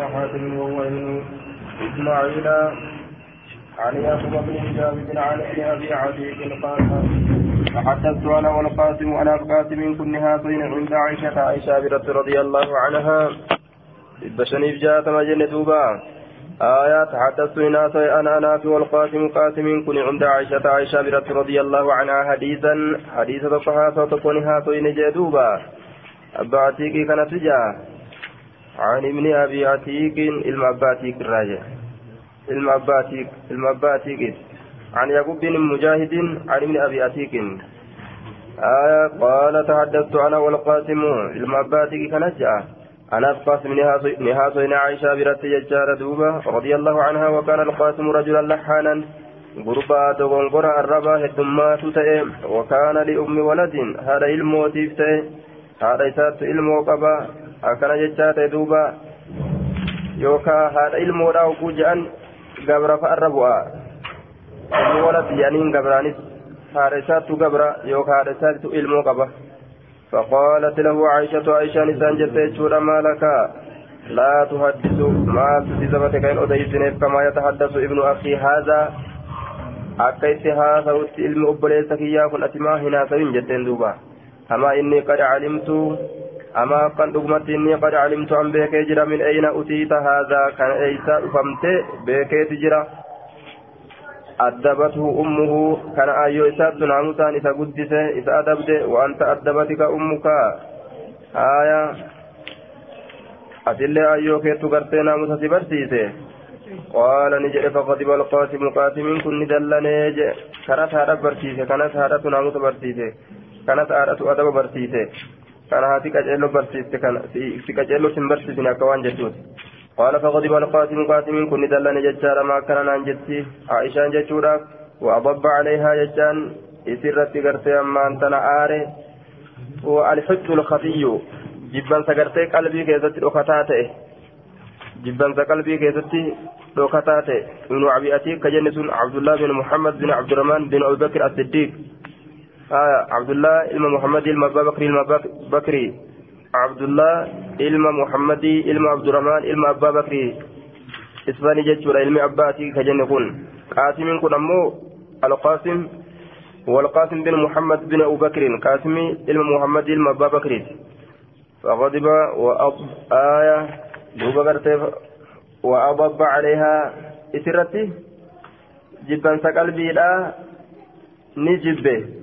حاتم وهو إسماعيل عن يعقوب بن جابر عن ابن أبي عتيق قال تحدثت أنا والقاسم أنا القاسم كن هاتين عند عائشة عائشة رضي الله عنها. بشنيف جاءت مجنة دوبا آية تحدثت ناس أنا أنا والقاسم قاسم كن عند عائشة عائشة رضي الله عنها حديثا. حديث تقها تكون هاتين جدوبا أبا كانت جاء عن ابن أبي عتيق المعباتيك الراجع. المعباتيك المعباتيك عن يعقوب بن مجاهد عن ابن أبي عتيق. آية قال تحدثت أنا والقاسم. المعباتيك كنجأ أنا القاسم نهاصين عائشة برت ججار دوبة رضي الله عنها وكان القاسم رجلا لحانا. غربا دغنغرا الربا هدمات تئ وكان لأم ولد هذا الموتيف تئ هذا إسات qaba akkana jechaa ta'e duuba yookaan haadha ilmoodhaa oguu je'an gabra fa'arra bu'a ilmi walad yaaniin gabraanis haadha isaattu gabra yookaan haadha isaattu ilmoo qaba فقالت له عائشة عائشة نسان جتة ما لك لا تحدث ما تزبتك إن أديسنف كما يتحدث ابن أخي هذا أكيت هذا ilmi obboleessa kiyyaa kun ati maa hinaasayin jetteen duuba أما إني قد علمت أما قد أغمت إني قد علمت أن بك جرى من أين أتيت هذا؟ كان إيسا فهمت بك تجرى. أدبته أمه. كان أيو إسا تنامسان إسا قدس إسا أدبت وأنت أدبتك أمك. آية. أتلي أيو كي تقرتي ناموسا سبرسيسي قال نجد فغضب القاسم قاسم كن دلني. كانت هذا برسيسي كانت هذا تناموسا برسيسي كانت هذا أدب برسيسي si qaceelloo sin barsiisne akka waan jechuuti qaala faqadib alqaasimu qaasimiin kun ni dallane jechaadha ma akkana naan jetti aishaan jechuudhaaf وأضب عليها يجان إسرت قرتي أما أنت آري والحج الخفي جبان سقرتي قلبي كيزت أخطاته جبان قلبي كيزت أخطاته ابن أبي أتيك كجنس عبد الله بن محمد بن عبد الرحمن بن أبي بكر الصديق آه عبد الله إلما محمد إلما بكري إلما بكري عبد الله إلما محمد إلما عبد الرحمن إلما أبا بكري إسباني جتشورا إلما أباتي كجنة كن قاسم كن أمو القاسم والقاسم بن محمد بن أبو بكر. قاسم إلما محمد إلما أبا بكري فغضب وأب آية. دوبا وأضب عليها. إسرتي. جبا سقلبي لا. نجبه.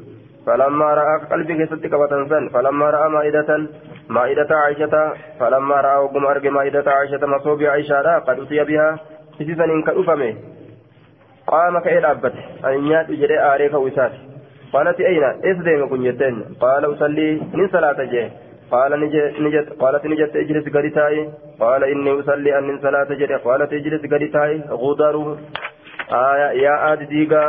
فلما رأى قلبي كيست كبتنسن فلما رأى مائدة مائدة عائشة فلما رأى وقم أرجع مائدة عائشة مصوب عائشة قد أتي بها إذن إن كأفمه قام كإل أبت أن يات جري آريك وسات قالت أين إسديم كن يتين قال أصلي من صلاة جه قال نجت قالت نجت اجلس قريتاي قال إني أصلي أن من صلاة جري قالت اجلس قريتاي غدر آية يا آد ديغا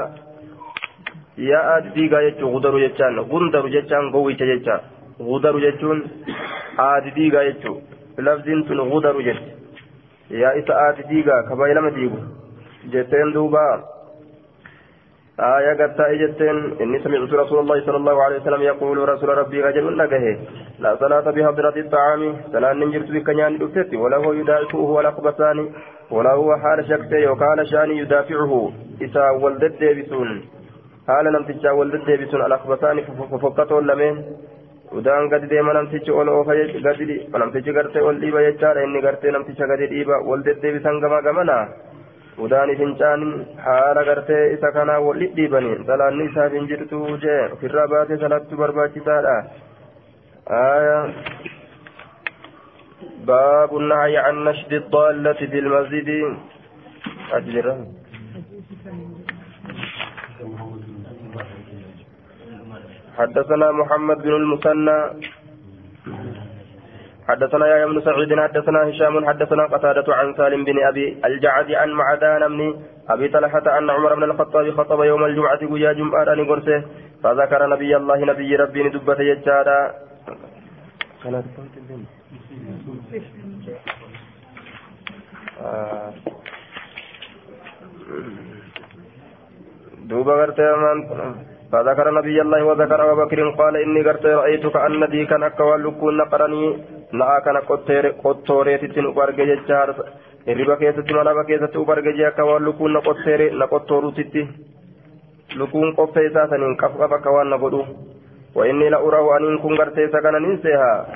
yaa diigaa jechuun gudaru jechaan gundaru jechaan gowwicha jecha gudaru jechuun aadi diigaa jechuun lafziin tun gudaru jetti yaa isa aadi diigaa kabaa lama diigu jetteen duuba آية قد إجتين إني سمعت رسول الله صلى الله عليه وسلم يقول رسول ربي رجل نجه لا صلاة بحضرة الطعام صلاة نجرت بكنيان دفتي ولا هو يدافعه ولا خبثان ولا هو حال شكته وقال شاني يدافعه إذا ولدت بسون haala namtichaa wal deddeebisuun alakbasaani fofokkatoon lameen udaan gadi deema namtichi ol oofa gadi namtichi gartee ol dhiiba jechaadha inni gartee namticha gadi dhiiba wal deddeebisan gama gamana udaani fincaan haala gartee isa kanaa wal dhidhiibani salaanni isaaf hin jirtu jee ofirraa baatee salaattu barbaachisaadha باب النهي عن نشد الضالة في المسجد أجل حدثنا محمد بن المثنى. حدثنا يا بن سعيد حدثنا هشام حدثنا قتادة عن سالم بن أبي الجعد عن معدان بن أبي طلحة أن عمر بن الخطاب خطب يوم الجمعة ويا جمعة نقرسه فذكر نبي الله نبي ربي ندبة يجارا آه. دوبا غرتي فذكر نبي الله وذكر أبو بكر قال إني قرت رأيت كأن دي كان أكوال لكون نقرني jechaadha hirriba keessatti manaba keessatti uf arge jee akka waan lukuun na qottooruutitti lukuun qoffee isaa saniin qaf qaf akka waan na godhu وإني لأراه أن كن قرتي سكن ننسيها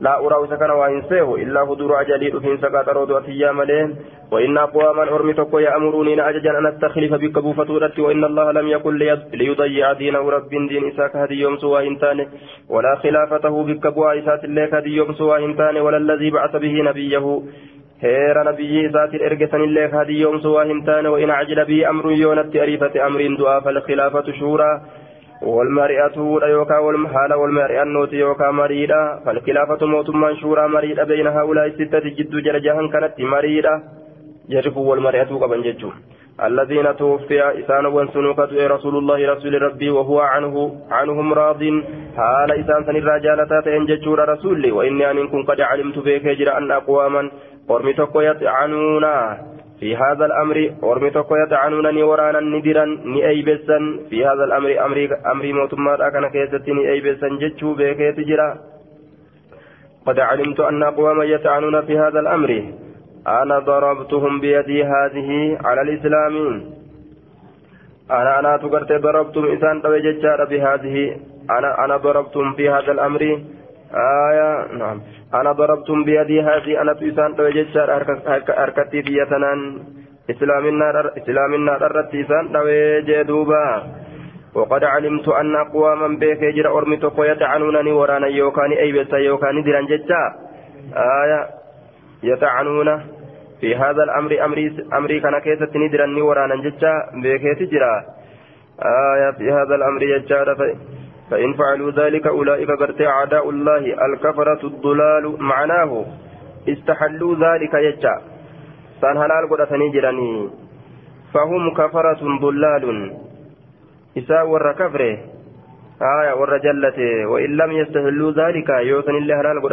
لا أراه سكن وإنسيه إلا هدور أجلي أفين سكات رود أتيا ملين. وإن أقواما أرمي تقو يأمروني أججا أن أستخلف بك بوفتورتي وإن الله لم يكن ليضيع دينه رب دين إساك هدي يوم سوى إنتان. ولا خلافته بك بوا إسات الله هدي يوم سوى إنتان. ولا الذي بعث به نبيه. heera nabiyyi isaatiin ergesan illee hadii yoomsu waa hin taane wa in acjila bii amrun yoonatti ariifate amriin du'aa والمرئة يوكا والمحال والمرئة النوت يوكا مريدة. فالخلافة موت منشورة مريدة بين هؤلاء الستة جد جلجها كانت مريدة. يجب والمرئة قبل ججو الذين توفي إسان وانسنوك رسول الله رسول ربي وهو عنه عنهم راض. حال إسان سن الرجالة تنججور رسولي. وإني أن كن قد علمت بك أن أقواما قرمي تكو يطعنونا في هذا الأمر أرمتك يتعنونني ورانا ندرا نأيبسا في هذا الأمر أمري أمري موتما أكن كيستي نأيبسا جتشو بك تجرا قد علمت أن أقواما يتعنون في هذا الأمر. أنا ضربتهم بيدي هذه على الإسلام. أنا أنا تقرت ضربتم إنسان بهذه. أنا أنا ضربتم في هذا الأمر. آية نعم أنا ضربتم بيدي هذه أنا تيسان توججار أركتي في يتنان إسلامنا إسلامنا الرتيسان توجه دوبا وقد علمت أن أقواما بك يجرى أرمتك يتعنونني ورانا يوكاني أي بس يوكاني ديران ججا آية يتعنون في هذا الأمر أمري أمري كان كيسة ندرني ورانا ججا بك تجرى آية في هذا الأمر ججا فإن فعلوا ذلك أولئك قرت أعداء الله الكفرة الضلال معناه. استحلوا ذلك يجا. سان هلال قد جراني فهم كفرة ضلال. إساء ور كفره آية ور وإن لم يستحلوا ذلك يوثن الله هلال قد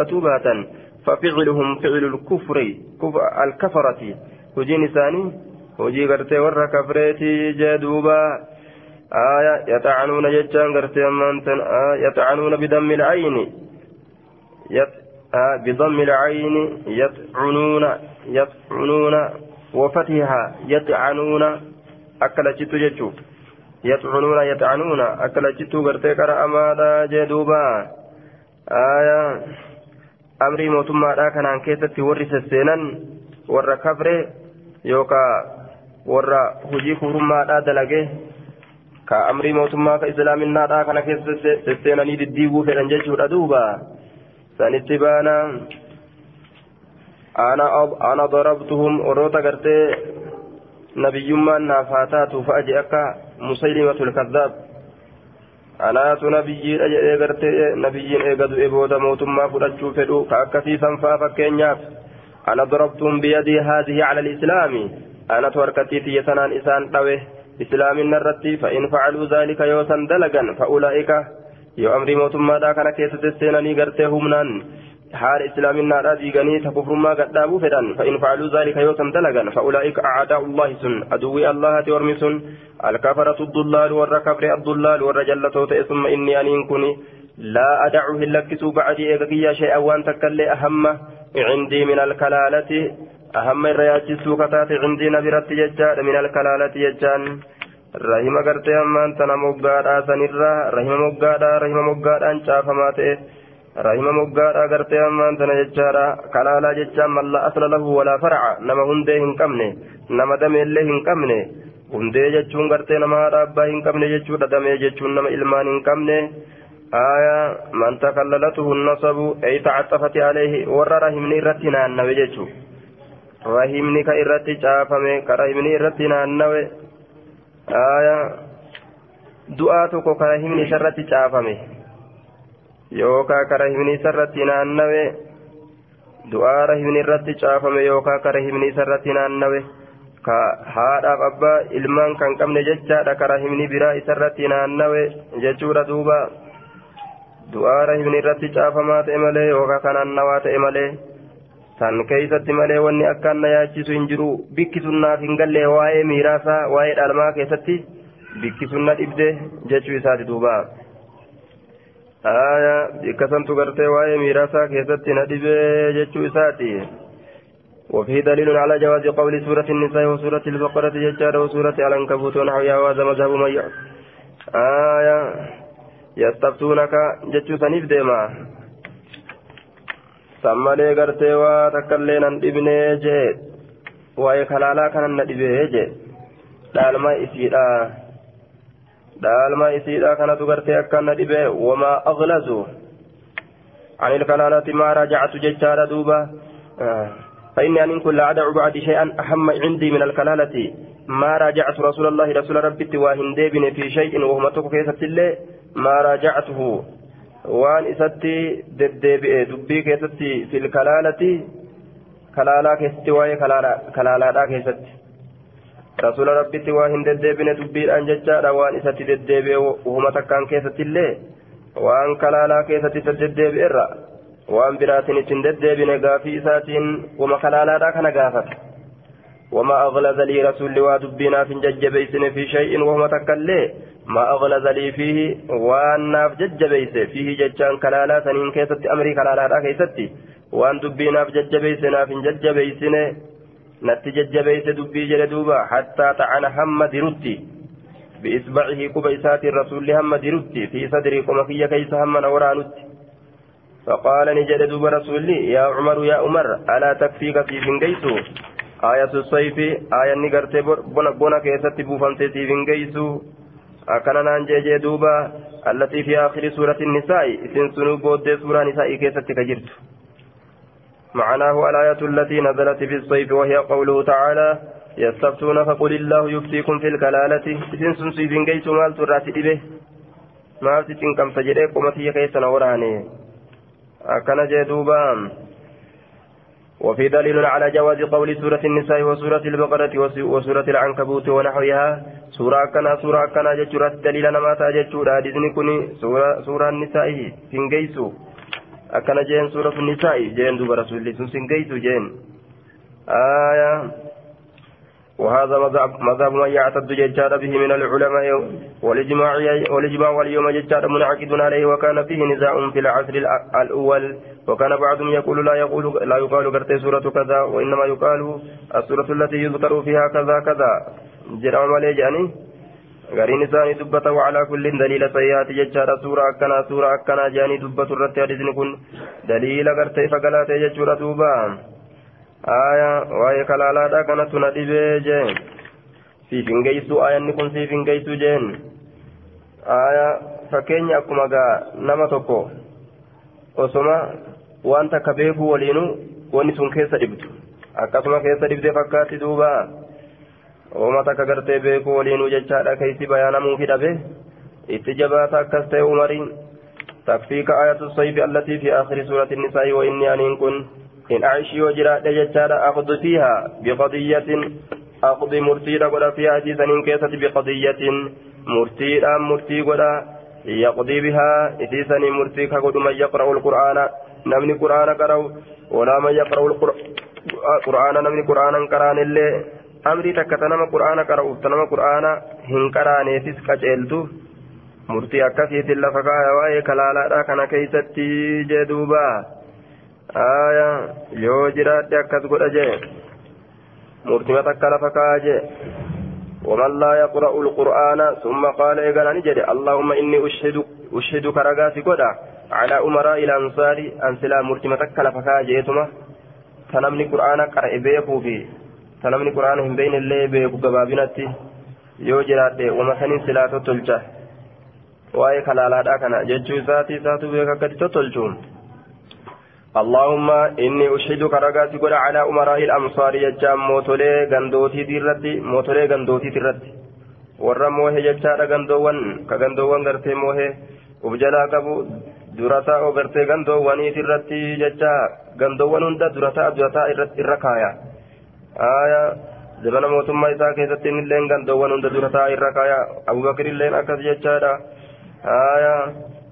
ففعلهم فعل الكفر. الكفرة. وجين ثاني. وجي قرت ور كفرتي جدوبا. آية يطعنون جتان قرتي أمانتن آه يطعنون بدم العين. يط آه بضم العين يطعنون يطعنون وفتحها. يطعنون أكل جتو جتو. يطعنون يطعنون أكل جتو قرتي كرا أمادا جدوبا. آية أمري موتما دا كان كيستي ورث السنن ورا كفره يوكا ورا هجي كورما دا دلقه ka amrii mootummaa ka islaaminaadhaa kana keessa sesseenanii diddiiguu fedhan jechuudha duuba. Sanitti baana. Ana darabtuhum warroota gartee nabiyyummaan naaf haa taatu fa'a je akka musaylimatul kaddaab. Anaatu nabiyyiidha jedhee gartee nabiyyiin eega du'e booda mootummaa fudhachuu fedhu ka akkasiisan fa'a fakkeenyaaf. Ana darabtuhum biyadii haadihi cala alislaami anatu harkattii xiyya sanaan isaan dhawe islaaminna irratti fa'in facaluu zaalika yoo san dalagan fa'ulaa'ika yoo amrii mootummaadhaa kana keessatti seenanii gartee humnaan haala islaaminaadhaa diiganii ta kufrummaa gadhaabuu fedhan fa'in facaluu zaalika yoo san dalagan fa'ulaa'ika acdaa'u llahi sun aduwwii allahati ormi sun alkafaratu dullaalu warra kafre addullaalu warra jallatoo ta'e summa inni aniin kun laa adacu hin lakkisuu bacdii eega kiyyaa shay'an waan takkaillee ahamma cindii min alkalaalati أهم الرياجس كتات عندي نبرت يجان من الكلالة يجان رحم قرتي أمان تنا مقادا سنرا رحم مقادا رحم مقادا انشاف ماتئ رحم مقادا قرتي أمان تنا يجارا كلالة يجان من لا أصل له ولا فرع نما هندي هنكمني نما دم اللي هنكمني hundee jechuun gartee nama haadha abbaa hin qabne jechuudha damee jechuun nama ilmaan hin qabne aya man takallalatuhu nasabu ay tacaxafati alayhi warra rahimni irratti naannawe jechuu rahimni ka irratti caafame ka rahimni irratti naannawe aya du'aa tokko ka rahimni isarratti caafame yookaa ka rahimni isarratti naannawe du'aa rahimni irratti caafame yookaa ka rahimni isarratti naannawe ka haadhaaf abbaa ilmaan kan qabne jechaadha ka rahimni biraa isarratti naannawe jechuudha duuba du'aa rahimni irratti caafamaa ta'e malee yookaa ka naannawaa ta'e malee san keeysatti malee wanni akkaan na yaachisu hin jiru bikki sunnaaf hin galle waa'ee miiraasaa waa'ee dhalmaa keessatti bikki sunna dhibde jechuu isaati duuba aya bikkasantu gartee waa'ee miiraasaa keessatti na dhibee jechuu isaati وفيه دليل على جواز قول سورة النساء وسورة البقرة ججارة وسورة العنكبوت ونحوها وهذا مذهب من آية يستفتونك جتشو سنيف ديما sammalee gartee waa takkaillee nan dhibnee jee waa'ee kalaalaa kanan na dhibee jee dhaalma isiidha dhaalma isiidha kanatu gartee akkan na dhibee wamaa aglazu عن الكلالة ما راجعت ججارة دوبا فإني أن كل أدع بعد شيئا أهم عندي من الكلالة ما راجعت رسول الله رسول ربي وهندي في شيء وهم تكو الله ما راجعته waan isatti deddeebi'e dubbii keessatti fil kalaalati kalaalaa keessatti waa'ee kalaalaadhaa keessatti. Rasuula rabbitti waa hin deddeebine dubbiidhaan jechaadha waan isatti deddeebi'e uhuma takkaan keessattillee waan kalaalaa keessatti isa deddeebi'erra waan biraatiin ittiin deddeebine gaafii isaatiin wama kalaalaadhaa kana gaafata. Wama aghlazalii rasuulli waa dubbiinaaf hin jajjabeeysine fi shay'in wahuma takkaallee ما أغلظ لي فيه وأن ججبيس فيه ججان كلالا سنين كيست أمري كلالا كيستي. وأن دبنا في ججبيسنا في ججبيسن نت ججبيس دبي جلدوبا حتى طعن حمد رتي بإصبعه كبيسات الرسول حمد رتي في صدري قمكية كيس هم نورانتي. فقال نجد رسولي يا عمر يا عمر ألا تكفيك في فنجيسو؟ آية الصيف آية نقرتي بنا كيست بوفمتي في فنجيسو؟ أكنا نانجي دوبا التي في آخر سورة النساء. إسن سنو بود سورة نساء كيست كجرت. معناه الآية التي نزلت في الصيف وهي قوله تعالى يستفتون فقل الله يفتيكم في الكلالة. إسن سن سيفين جيسو مال تراتي به ما ستين كم سجده قمتي كيسنا وراني. أكنا جدوبا وفي دليل على جواز قول سورة النساء وسورة البقرة وسورة العنكبوت ونحوها. سورة كنا سورة كنا جتشورة. دليل نما تاجتشورة ديزني كوني سورة, سورة النساء سنجيسو. أكنا جين سورة النساء جين دوب رسول الله سنجيسو جين. آية. وهذا مذهب من يعتد ججار به من العلماء والإجماع والإجماع واليوم ججار منعقد عليه وكان فيه نزاع في العصر الأول. وكان بعضهم يقول لا يقول لا يقال قرتي سورة كذا وإنما يقال السورة التي يذكر فيها كذا كذا. جرام عليه جاني. غرين ثاني دبته وعلى كل دليل سيئات ججار. سورة أكنا سورة أكنا جاني دبة الرتي حديث كن دليل قرتي فقلاتي ججورة kalaalaadha kanatu na dhibee jeen siif hin geessu ayanni kun siif hin geessu jeen aya fakkeenya akkuma gaa nama tokko osoma waan takka beekuu waliinu wanni sun keessa dhibdu akkasuma keessa dhibdee fakkaatti duuba ooma takka gartee beekuu waliinuu jechaadha keeysi bayaanamuufi dhabe itti jabaata akkas ta'e umariin takfiika ayatu sayfi allatii fi aakhiri suurati nisaa'i wa inni aniin kun إن أعيش يوجرا دجتشارا أخذ فيها بقضية أخذ مرتيرا قد فيها جيزا كيسة بقضية مرتيرا مرتي قد يقضي بها إتيسا مرتي كقد من يقرأ القرآن نمني قرآن قرأ ولا من يقرأ القرآن نمني قرآن قرآن اللي أمري تكتنما قرآن قرأ تنما قرآن هن قرآن يتيس كجلتو waa'ee kalaalaadha kana keeysatti jee duubaa aya yoo jiraadhe akkas godha jee murtima takka lafa kaa jee ومن لا يقرأ القرآن ثم قال إيقانني جدي اللهم إني أشهد أشهدك رقاسي قدا على أمراء الأنصار أنسلا مرتمة تكلا فكا جيتما. تنمني قرآن قرأ بيكو في تنمني قرآن هم بين اللي بيكو قبابنتي. yoo jiraadhe wama sanin silaa tottolcha waa'ee kalaalaadhaa kana jechuu isaatii isaatu beeka tottolchuun اللهم إني أشهدك رقاتي قد على أمراء الأمصار يجام موتولي غندوتي ديرتي موتولي غندوتي ترتي warra moohe jechaadha gandoowwan ka gandoowwan gartee moohe uf jalaa qabu durataa oo gartee gandoowwaniit irratti jecha gandoowwan hunda durataa durataa irra kaaya aya zabana mootummaa isaa keessatti innilleen gandoowwan hunda durataa irra kaaya abubakirilleen akkas jechaadha aya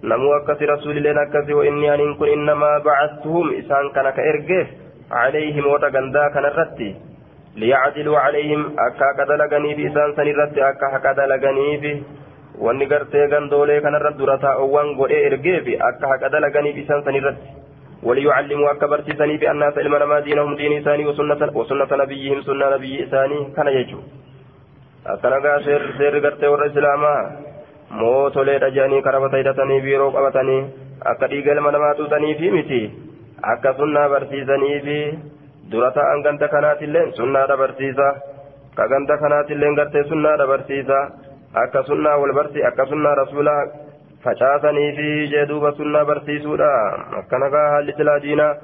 namuu akkasi rasuulilleen akkasi وإني أن كن إنما بعثتهم إسان كان كإرجف عليهم وتغندا كان الرتي ليعدلوا عليهم أكا كدلغني في إسان سنرت أكا كدلغني في wanni gartee gandoolee kanarra dura taa'uwwan godhee ergeefi akka haqa dalaganiif isaan وليعلموا أكا برسيساني بأن الناس علم دينهم دين إساني وسنة, وسنة نبيهم سنة نبي إساني كان يجو أكنا سير سير قرتي ور إسلاما mootoleedha jedhanii karabata hidhatanii biiroo qabatanii akka dhiiga ilma namaa tuutanii fi miti akka sunnaa barsiisanii fi dura ta'an ganda kanaatillee sunnaadha barsiisa ka ganda kanaatillee gartee sunnaadha barsiisa akka sunnaa wal barsi akka sunnaa rasuulaa facaasanii fi jee duuba sunnaa barsiisuudha akkana gaa haalli silaa diinaa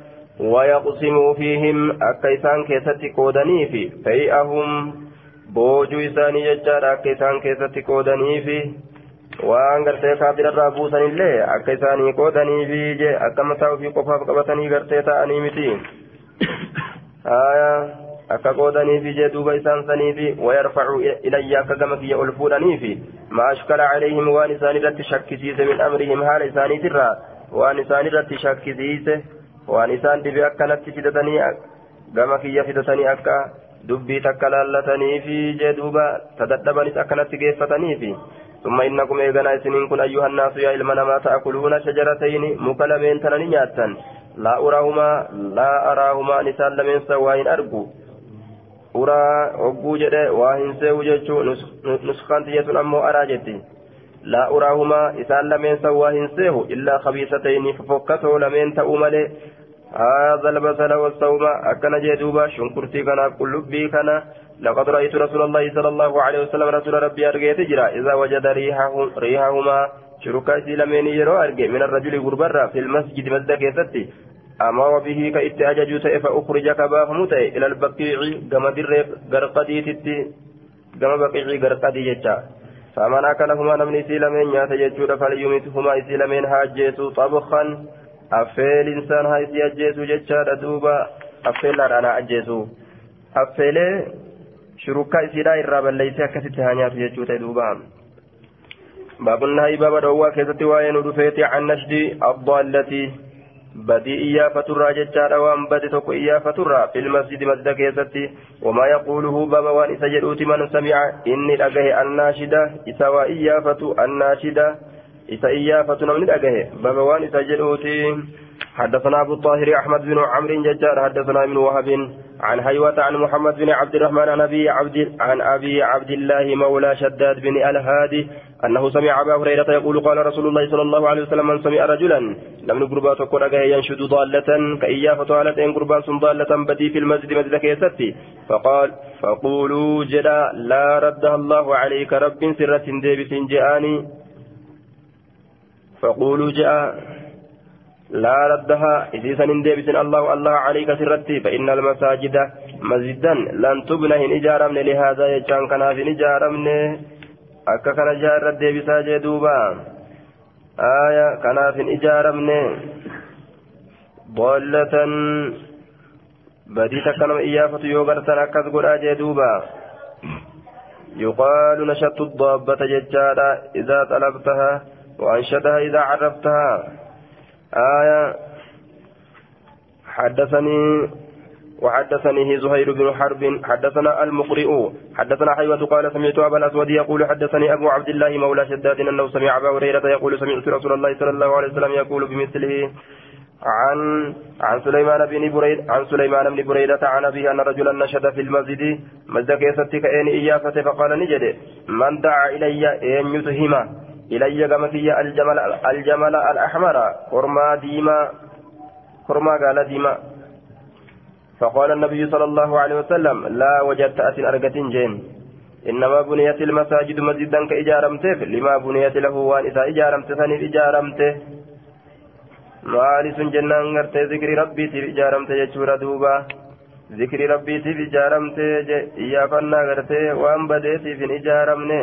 ويقسموا فيهم أكا إسان كيستي قودني في فيئهم بوجو إساني يجار أكا إسان كيستي قودني في waan gartee kaafirarraa buusanillee akka isaanii qoodanii fi je akka mataa ofii qofaaf qabatanii gartee ta'anii miti akka qoodanii fi je duuba isaan sanii fi wayarfacu ilayya akka gama kiyya ol fuudhanii fi maa ashkala calayhim waan isaan irratti shakkisiise min amrihim haala isaaniitirraa waan isaan irratti shakkisiise waan isaan dhibe akkanatti fidatanii gama kiyya fidatanii akka dubbii takka laallatanii fi je duuba tadadhabanis akkanatti geeffatanii fi ثم إنكم إيغانا سنين كن أيها الناس يا إلما ما تأكلون شجرتين مكلمين تنني نياتا لا أراهما لا أراهما نسان لمن سواين أرجو. أرى أبو جده واهن سيو جيشو نسخان تيسون أمو أراجتي لا أراهما إسان لمن سواهن سيو إلا خبيثتين ففكته لمن تأمله هذا البصل والصوم أكن جدوبا شنكرتي كان قلبي كان لقد رأيت رسول الله صلى الله عليه وسلم رسول ربي أرجع تجرى. إذا وجد ريحه ريحهما شركا سلمين يرو أرجع. من الرجل غربرة في المسجد مسجد كيستي. أمر به كإت أجج فأخرج كباه متى إلى البقيع كما در غرقدي تتي. كما بقيع غرقدي جتا. فمن أكلهما نمني سلمين يأت ججود فليمتهما سلمين هاجيسو طبخا. أفيل إنسان هاي سيجيسو جتا. دوبا أفيل أنا أجيسو أفيل shurukaa isiidhaa irraa balleessee akkasitti haa nyaatu jechuu ta'e duuba. Baabunnahi baaba dhowwaa keessatti waa'ee nu dhufeeti an nashdi badii iyyaafaturraa jechaadha. Waan bade tokko iyyaafaturraa filmasjidi masjida keessatti wamaa yaquuluhu baaba waan isa jedhuuti man samica inni dhagahe annaashida isa waa iyyaafatu annaashida isa iyyaafatu namni dhagahe baaba waan isa jedhuuti حدثنا أبو الطاهر أحمد بن عمرو ججار حدثنا ابن وهب عن هيوة عن محمد بن عبد الرحمن عن أبي عبد عن أبي عبد الله مولى شداد بن الهادي أنه سمع أبا هريرة يقول قال رسول الله صلى الله عليه وسلم من سمع رجلا لم نقربا تقول ينشد ضالة كإيافة على إن قربان ضالة بدي في المسجد مسجد كيستي. فقال فقولوا جدا لا ردها الله عليك رب سرة ديبس جاءني فقولوا جاء لا ردها. إذا سنين ديبسن الله الله عليك سرتي فإن المساجد مسجدا لن تبنى إن إجارمن لهذا يجان كنا في إجارمن أكا كان جار ديبسا جدوبا آية كنا في إجارمن ضالة. بدي تكلم إيافة يوغرتن أكاس قرآ جدوبا يقال نشط الضابة ججارا إذا طلبتها وأنشدها إذا عرفتها. آية حدثني وحدثني زهير بن حرب حدثنا المقرئ حدثنا حيوة قال سمعت أبا الأسود يقول حدثني أبو عبد الله مولى شداد أنه سمع أبا هريرة يقول سمعت رسول الله صلى الله عليه وسلم يقول بمثله عن عن سليمان بن بريد عن سليمان بن بريدة عن أبيه أن رجلا نشد في المسجد مسجد كيست كأين إيافة فقال نجد من دعا إلي أن يتهمه إلي كما في الجمل الجمل الأحمر. خرما ديما. خرما قال ديما. فقال النبي صلى الله عليه وسلم لا وجدت أتن أرقة جين. إنما بنيت المساجد مسجدا كإجارمته. لما بنيت له وان إذا إجارمته ثاني إجارمته. maalisun jennaan gartee zikri rabbiitiif ijaaramte jechuudha duuba zikri rabbiitiif ijaaramte iyyaafannaa gartee waan badeetiif hin ijaaramne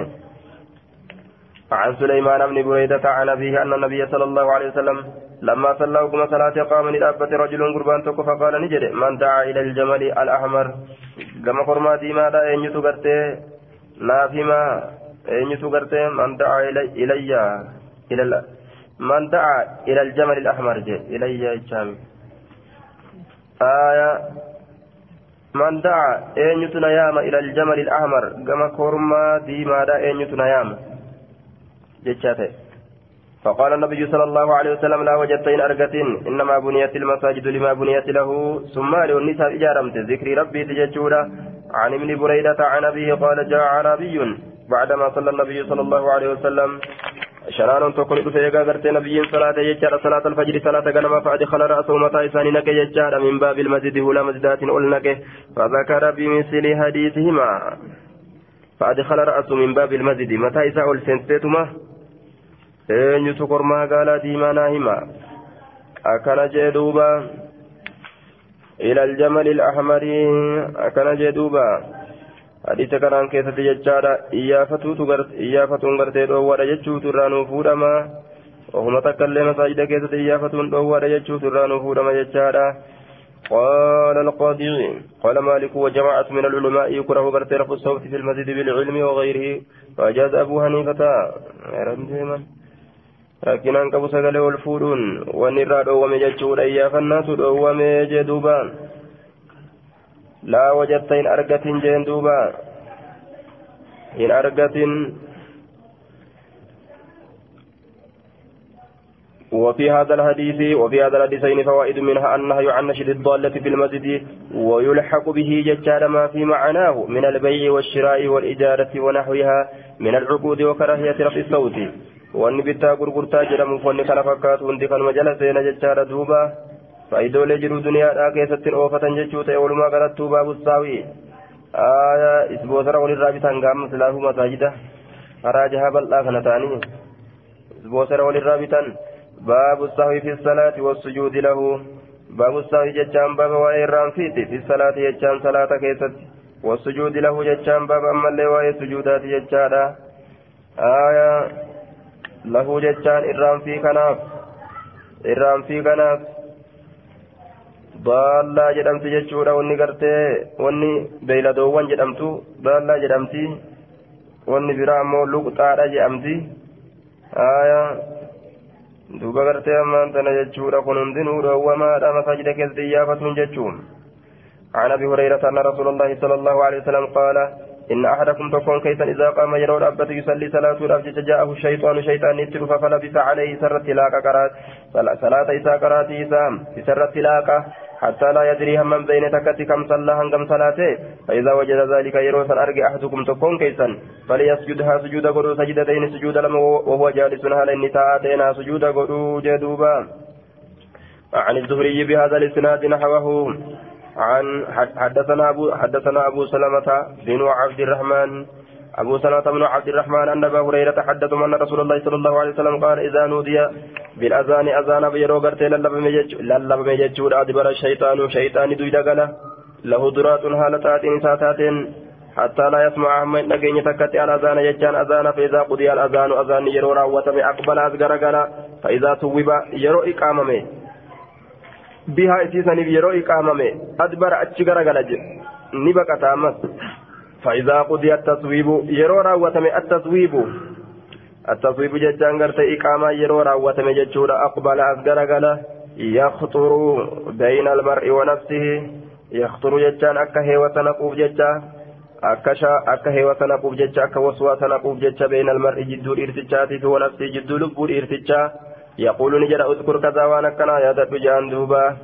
عن سليمان بن بريدة عن أبيه أن النبي صلى الله عليه وسلم لما صلى كما صلاة قام لأبة رجل قربان تك فقال نجد من دعا إلى الجمل الأحمر كما قرما ديما دا أن يتغرتي نافما أن يتغرتي من دعا إلي إلي إلى من دعا إلى الجمل الأحمر جي إلي الشام آية من دعا أن يتنيام إلى الجمل الأحمر كما قرما ديما دا أن يتنيام جتشاته فقال النبي صلى الله عليه وسلم لا وجدتين أرقتين إنما بنيت المساجد لما بنيت له ثم للنساء إجارمت ذكر ربي تججولا. عن ابن بريدة عن أبيه قال جاء عربي بعدما صلى النبي صلى الله عليه وسلم. شران تكون دفيقا غرتي نبي صلاة يجار صلاة الفجر صلاة غنما فأدخل رأسه متى إساني نك يجار من باب المسجد هلا مسجدات أولنك فذكر بمثل حديثهما. فأدخل رأسه من باب المسجد متى إساء السنتيتما eenyutu kormaa gaalaa diimaa naa hima akkana jee duuba ila aljamali alahmarii akkana jee duuba hadiisa kanaan keessatti jechaadha iyyaafatuun gartee dhoowwaadha jechuutu irraa nuu fuudhama ohuma takkaillee masaajida keessatti iyyaafatuun dhoowwaadha jechuutu irraa nuu fuudhama jechaadha قال القاضي قال مالك وجماعة من العلماء يكره برت رفع الصوت في المسجد بالعلم وغيره فأجاز أبو حنيفة rakkinaan qabu sagalee ol fuudhuun wanni irraa dhoowwame jechuudha. Iyyaafannaasu dhoowwame jee duuba. Laa wajatta hin argatin jeen duuba. Hin argatin. وفي هذا الحديث وفي هذا الحديثين فوائد منها النهي عن نشد الضالة في المسجد ويلحق به ججال ما في معناه من البيع والشراء والإجارة ونحوها من العقود وكراهية رفع الصوت wanni bittaa gurgurtaa jedhamuuf wanni kana fakkaatu hundi kanuma jala seena jechaadha duuba faayidoolee jiru duniyaadhaa keessatti oofatan jechuu ta'e walumaa galattuu baabustaawi isboosara walirraa bitan gaama silaafu masaajida karaa jahaa bal'aa kana ta'anii isboosara walirraa bitan baabustaawi fi salaati wassujuudi lahu baabustaawi jechaan baaba waa'ee irraan fiiti fi salaati jechaan salaata keessatti wassujuudi lahu jechaan baaba ammallee waa'ee sujuudaati jechaadha aayaa lahu jechaan irraanfii kanaaf irraanfii kanaaf baallaa jedhamti jechuudha wanni gartee wanni beeyladoowwan jedhamtu baallaa jedhamti wanni biraa ammoo luqxaadha jedhamti aya duuba gartee ammaan tana jechuudha kun hundinuu dhoowwamaadha masaajida keessatti iyyaafatuun jechuun عن ابي هريره ان رسول الله صلى الله عليه وسلم قال إن أحدكم تكون كيسا إذا قام يرى الأبة يصلي صلاة الأبجة جاءه الشيطان شيطان يتر فلبس عليه سر التلاقة قرات. صلاة إساء قرات إسام سر التلاقة حتى لا يدري هم بين تكت كم صلى هنگم صلاته. فإذا وجد ذلك يروس أرجع أحدكم تكون كيسا. فليسجدها سجود قدو سجدتين سجود لما وهو جالس هل النساء سجود قدو جدوبا. عن الزهري بهذا الإسناد نحوه. عن حدثنا أبو حدثنا أبو سلمة بن عبد الرحمن أبو سلمة بن عبد الرحمن أن أبا هريرة حدثهم أن رسول الله صلى الله عليه وسلم قال إذا نودي بالأذان أذان بيرو غرتي للب ميججود أدبر الشيطان شيطان دويدا له درات هالتات ساتات حتى لا يسمع من نجين تكتي على أذان يجان أذان فإذا قضي الأذان أذان يرو راوة أقبل أذكر فإذا ثوب يرو إقامة bihaa isiisaniif yeroo iqaamame adbara achi garagala jedhe ni baqata ammas فإذا قضي التصويب يرو راوتم التصويب التصويب جتان غرت إقامة يرو راوتم جتشورا أقبل أصغر غلا يخطر بين المرء ونفسه يخطر جتان أكا هيوة نقوب جتا أكا شا أكا هيوة نقوب جتا أكا وسوة نقوب جتا بين المرء جدو الإرتجات ونفسه جدو لب الإرتجات يقول نجد اذكر كذا وانا كنا يا دب جان دوبا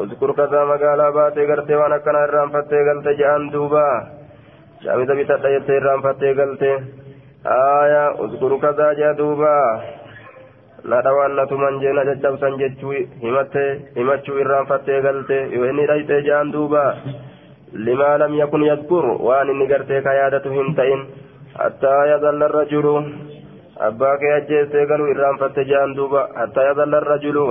اذكر كذا مقالا باتي غرتي وانا كنا الرام فتي غلتي جان دوبا شامي دبي تدايتي الرام فتي غلتي آية اذكر كذا جا دوبا jeena caccabsan jechuu himatte himachuu irraanfattee galte yoo inni dhayxee jaan duuba limaa lam yakun yadkur waan inni gartee ka yaadatu hin ta'in hattaa yadalla rajulu abbaa kee ajjeessee galuu irraanfatte jaan duuba hattaa yadalla rajulu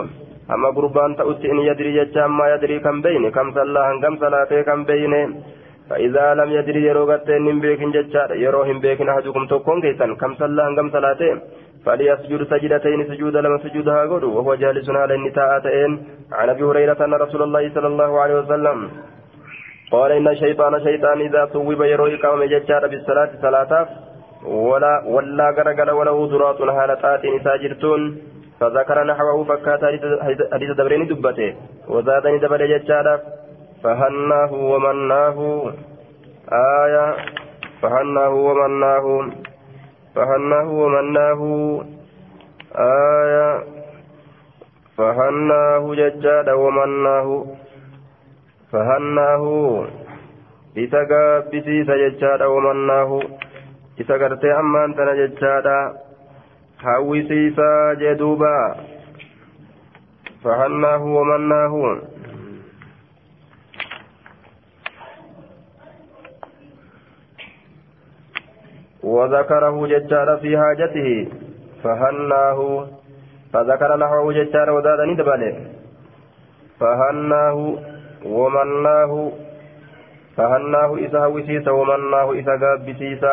amma gurbaan ta'utti in yadrii jecha ammaa yadrii kan beyne kam sallaa hangam salaatee kan beyne فإذا لم يدري يرو غتين من بيكن جتشار يرو هم بيكن أحدكم تكون كيسان كم صلى هنگم صلاتين فليسجد سجدتين سجود لما سجودها قدو وهو جالس على النتاءتين عن أبي هريرة أن رسول الله صلى الله عليه وسلم قال إن الشيطان شيطان إذا صوب يرو إقام جتشار بالصلاة صلاة ولا ولا غرغر وله ذرات هالتات ساجرتون فذكر نحوه فكات حديث دبرين دبته. وزادني دبر جتشار فهناه ومناه. آية. فهناه ومناه. فهناه ومناه. آية. فهناه ججادا ومناه. فهناه. isa gaabbisiisa jechaadha wamannaahu isa gartee ammaan tana jechaadha. Hawwisiisaa jee duuba. Fahannaahu wamannaahu وذكره ججار في حاجته فهناه فذكر نحوه ججار وزاد ندبله فهناه ومناه فهناه إذا هوسيس ومناه إذا قابسيس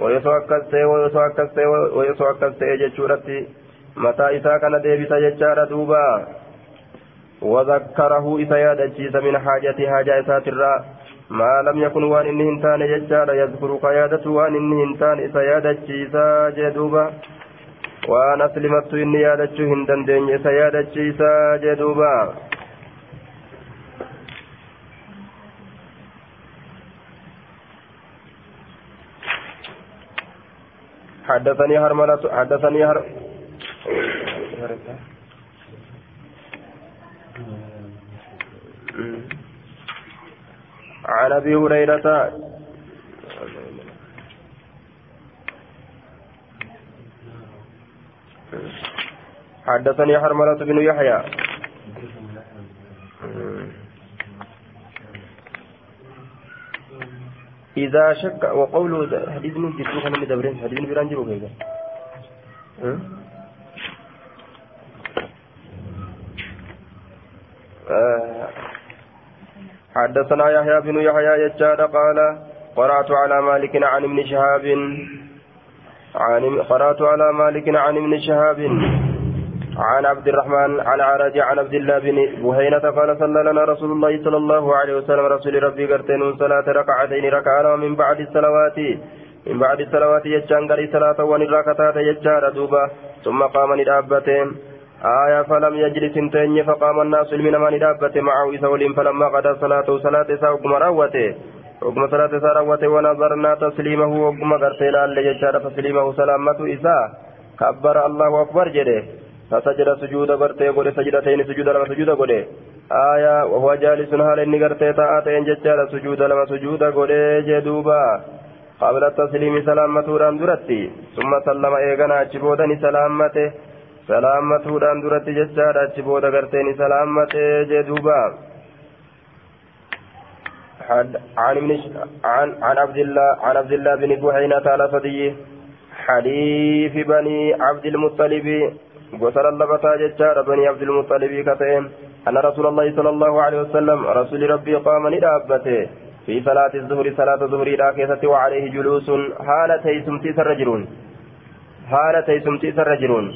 ويسوى أكستي ويسوى أكستي ويسوى أكستي ججورتي متى إذا كان ديبس ججار دوبا. وذكره إذا يادجيس من حاجة حاجة إسات ما لم يكن وان إنه انتان ججار يذكر قيادة وان إنه انتان إذا يادجيس جدوبا waan aslimattu inni yaadachuu hin dandeenye isa yaadachiisaa jee حدثني هرملة حدثني هر عن أبي هريره حدثني حرملة بن يحيى. إذا شك وقوله حديث من جدوك من دبرين حديث بيران جروك آه. حدثنا يحيى بن يحيى يجاد قال قرأت على مالك عن ابن شهاب. عن قرأت على مالك عن ابن شهاب. عن عبد الرحمن عن عرج عن عبد الله بن بهينة قال صلى لنا رسول الله صلى الله عليه وسلم رسول ربي قرتين صلاة ركعتين ركعنا من بعد الصلوات من بعد الصلوات يجان قري صلاة ونراكتات يجار دوبا ثم قام ندابتين آية فلم يجلس انتين فقام الناس من من ندابت معه إسولين فلما قضى صلاته صلاة ساوكم راوته وقم صلاة ساروته ونظرنا تسليمه وقم قرتين يجار تسليمه سلامته إساء كبر الله أكبر جده. فسجد سجود غرتي غد سجدتين سجود لما سجود غد آية وهو جالس حال إني غرتي تاءتين ججال سجود لما سجود غد جدوبا. قبل التسليم سلامة ران درتي ثم سلم إيغانا أجبودني سلامته. سلامة ران درتي ججال أجبود غرتين سلامته جدوبا. عن عن عن عبد الله عن عبد الله بن بحينة على صديه حليف بني عبد المطلب. غسل اللبتا ججار بني عبد المطلب كتئن أن رسول الله صلى الله عليه وسلم رسول ربي قام ندابته. في صلاة الظهر صلاة الظهر راكزة وعليه جلوس. حالتي سمتي سرجرون حالتي سمتي سرجرون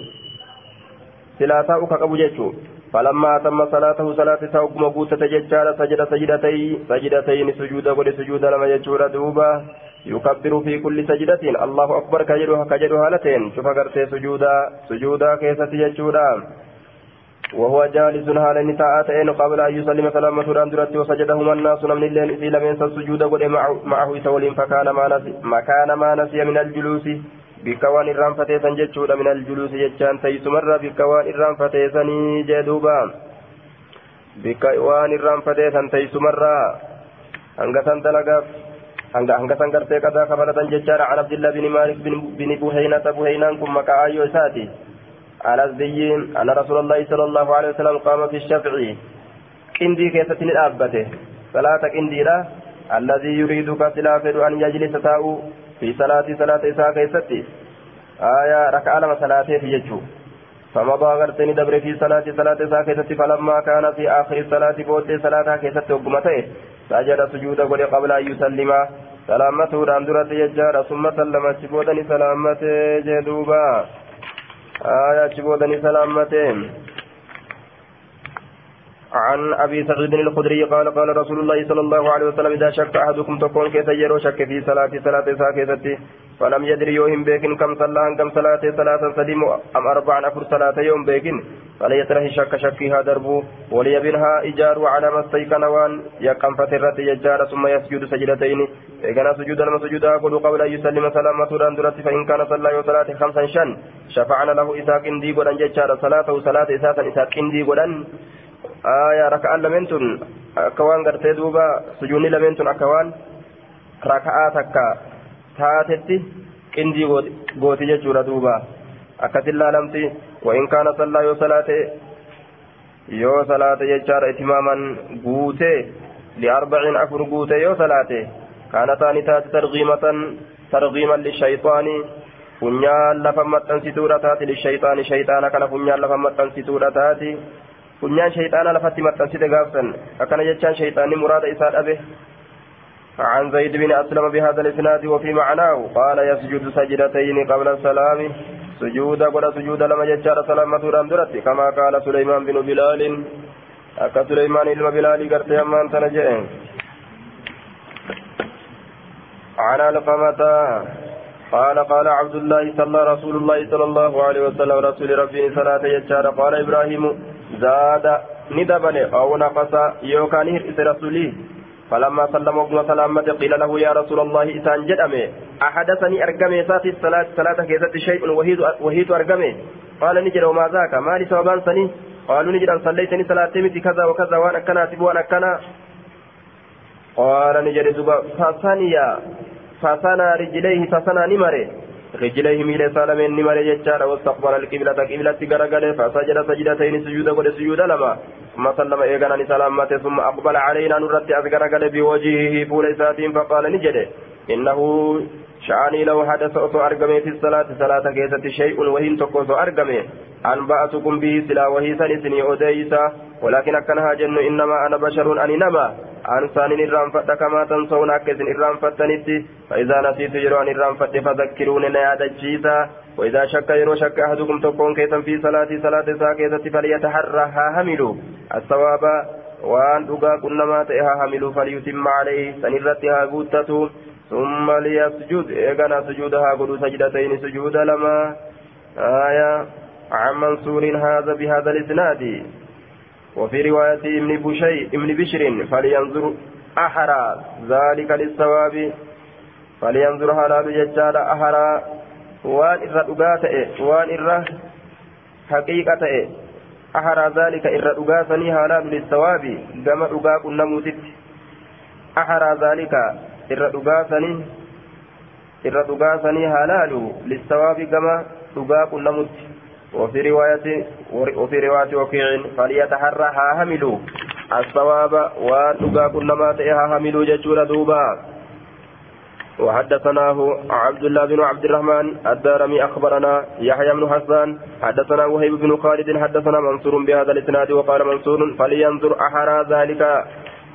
سلاسة أكاكبو جيتشو. فلما أتم صلاته صلاة سوقم بوتة ججار سجد سجدتي سجدتين سجود ولي سجود لما يجور دوبا يكبر في كل سجدة. الله أكبر كجدها كجدها هالتين شوف قرتي سجودا. سجودا كيسة يجودا وهو جالس هالا نتاءتين قبل أن يسلم سلامة راندرت وسجدهما الناس من الليل إذ لم ينسى السجود قد معه سول فكان ما نسي مكان ما نسي من الجلوس. بكوان الرام فتيسن جتشودا من الجلوس جتشان تيسمر. بكوان الرام فتيسني جدوبا. بكوان الرام فتيسن تيسمر. أنقسن دلقا hanga hanga san gartee qadaa kabalatan jechaadha. An abdillah bini maalik bini buheynata buheynaan kun maqaa ayyoo isaati. الأزدي أن رسول الله صلى الله عليه وسلم قام في الشفع قندي كيف تنأبته صلاة قندي لا الذي يريد كسلافر أن يجلس تاء في صلاة صلاة إساء كيستي آية ركع لما صلاة في يجو فمضى غرتني دبر في صلاة صلاة كيستي فلما كان في آخر الصلاة بود صلاة كيستي وقمته سجد سجود قبل أن يسلم سلامته راندرة يجار ثم سلم شبودني سلامته جدوبا آية شبودني سلامته عن أبي سعيد الخدري قال قال رسول الله صلى الله عليه وسلم إذا شك أحدكم تكون كيف يرو شك في صلاة صلاة ساكتة فلم يدري يوم بيكن كم صلى كم صلاة صلاة سديم أم أربعا أفر صلاة يوم بيكن فليتره شك شكها دربو وليبنها إجار على ما استيقن وان يقم فترة يجار ثم يسجد سجدتين إذا سجود لما سجد أقول قبل أن يسلم سلامة راندرت فإن كان صلى صلاة خمسا شن شفعنا له إساق إندي قدن ججار صلاة صلاة إساسا إساق إندي قدن آية ركعة لمنتن أكوان قرتي دوبا سجوني لمنتن أكوان ركعة تكا taatetti qindii gooti jechuudha duuba akkasin laalamti وإن كان صلى يو صلاة يو صلاة يجار إتماما قوتي لأربع أفر قوتي يو صلاة كانتان تات ترغيمة ترغيما للشيطان funyaan lafa maxxansituudha taati lishayxaani shayxaana kana funyaan lafa maxxansituudha taati funyaan shayxaana lafatti maxxansite gaafsan akkana jechaan shayxaanni muraada isaa dhabe عن زيد بن أسلم بهذا الإسناد وفي معناه قال يسجد سجدتين قبل السلام سجود قد سجود لما ججار سلامة راندرت كما قال سليمان بن بلال أكا سليمان إلما بلال قرت يمان تنجئ عن علقمة قال قال عبد الله صلى رسول الله صلى الله عليه وسلم رسول ربي صلاة يجار. قال إبراهيم زاد ندبل أو نقص يوكان هرئس رسولي فلما سلم وقم سلامة قيل له يا رسول الله إسان جدأمي أحدثني أرقمي ساتي الصلاة صلاة كيست شيء وهيد, وهيد أرقمي. قال نجد وما ذاك؟ ما لي سوابان سني. قالوا نجد أن صليتني صلاة تمتي كذا وكذا وأنا كنا وأنا كنا. قال نجد زبا فثانيا فثنى رجليه فثنى نمره. رجليه ميل سالمين نمر يجار واستقبل القبلة قبلة غرغله فسجد سجدتين سجود قد سجود لما. ثم سلم إيغانا سلامة ثم أقبل علينا نرد أذكرغله بوجهه فول ساتين فقال نجده. إنه شعني لو حدث أتو أرقمي في الصلاة. صلاة كيسة شيء وهين تقوز أرقمي. أنبأتكم به سلا وهي سنسني أديسا ولكن أكنها جن إنما أنا بشر أني نما أنسان إرام فت كما تنسون أكسن إرام فتنتي فإذا نسيت يروان إرام فت فذكرون نياد الجيسا وإذا شك يرو شك أحدكم تكون كيسا في صلاة صلاة ساكيسة فليتحرها هملوا الثواب وأن أقا كنما تئها هملوا فليتم عليه سنرتها قوتته ثم ليسجد إيقنا سجودها قدو سجدتين سجود لما آية عن منصور هذا بهذا الإسناد وفي رواية ابن بشي ابن بشر فلينظر أحرى. ذلك للثواب. فلينظر هلال ججال أحرى. وان إرى وان إرى حقيقة أحرى ذلك إرى أقاتني هلال للثواب. كما أقاك النموتت أحرى ذلك إرى أقاتني إرى أقاتني هلال للثواب. كما أقاك النموتت وفي رواية وفي رواية وكيع فليتحرى ها هملوا الصواب ونقا كلما تئها هملوا ججور دوبا. وحدثناه عبد الله بن عبد الرحمن الدارمي أخبرنا يحيى بن حسان حدثنا وهيب بن خالد حدثنا منصور بهذا الإسناد وقال منصور فلينظر أحرى ذلك.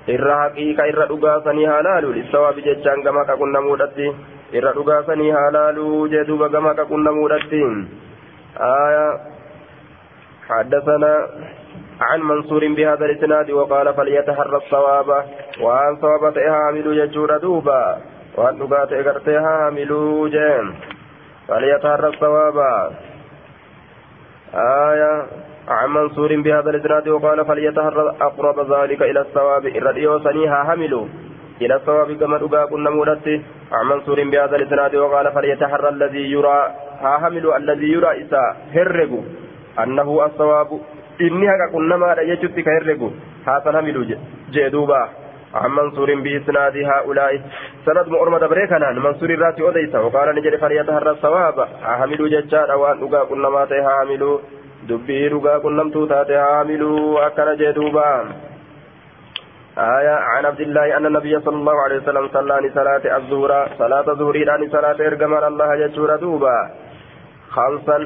irra haqiiqa irra dhugaasanii haa laalu lissawaabi jechaan gama qaqunnamuudhatti irra dhugaasanii haa laalu jee duuba gama qaqunnamuudhatti آية حدثنا عن منصور بهذا الإسناد وقال فليتحرى الصواب وأن صواب هامل يجور دوبا وأن دغات اغرت هامل جيم فليتحرى الصواب. آية عن منصور بهذا الإسناد وقال فليتحرى أقرب ذلك إلى الصواب الراديو سنيها حملوا. إلى الصواب كما دغا كنا مودت عن منصور بهذا الإسناد وقال فليتحرى الذي يرى. ها حمل الذي يرى إسا هرقوا أنه الصواب إني هكا كنا ما يجت كهرقوا هذا حمل جدوبا عن منصور بإسناد هؤلاء. سند مؤرمة بريكنا. منصور الراتي أديسا وقال نجري فليتحرى الصواب حمل ججار وأن دغا كنا ما تها حملوا dubbii dhugaa qunnamtuu taate haamiluu akkana jee duuba آية عن عبد الله أن النبي صلى الله عليه وسلم صلى صلاة الظهر صلاة الظهر لأن صلاة إرجمان الله يجور دوبا. خمسا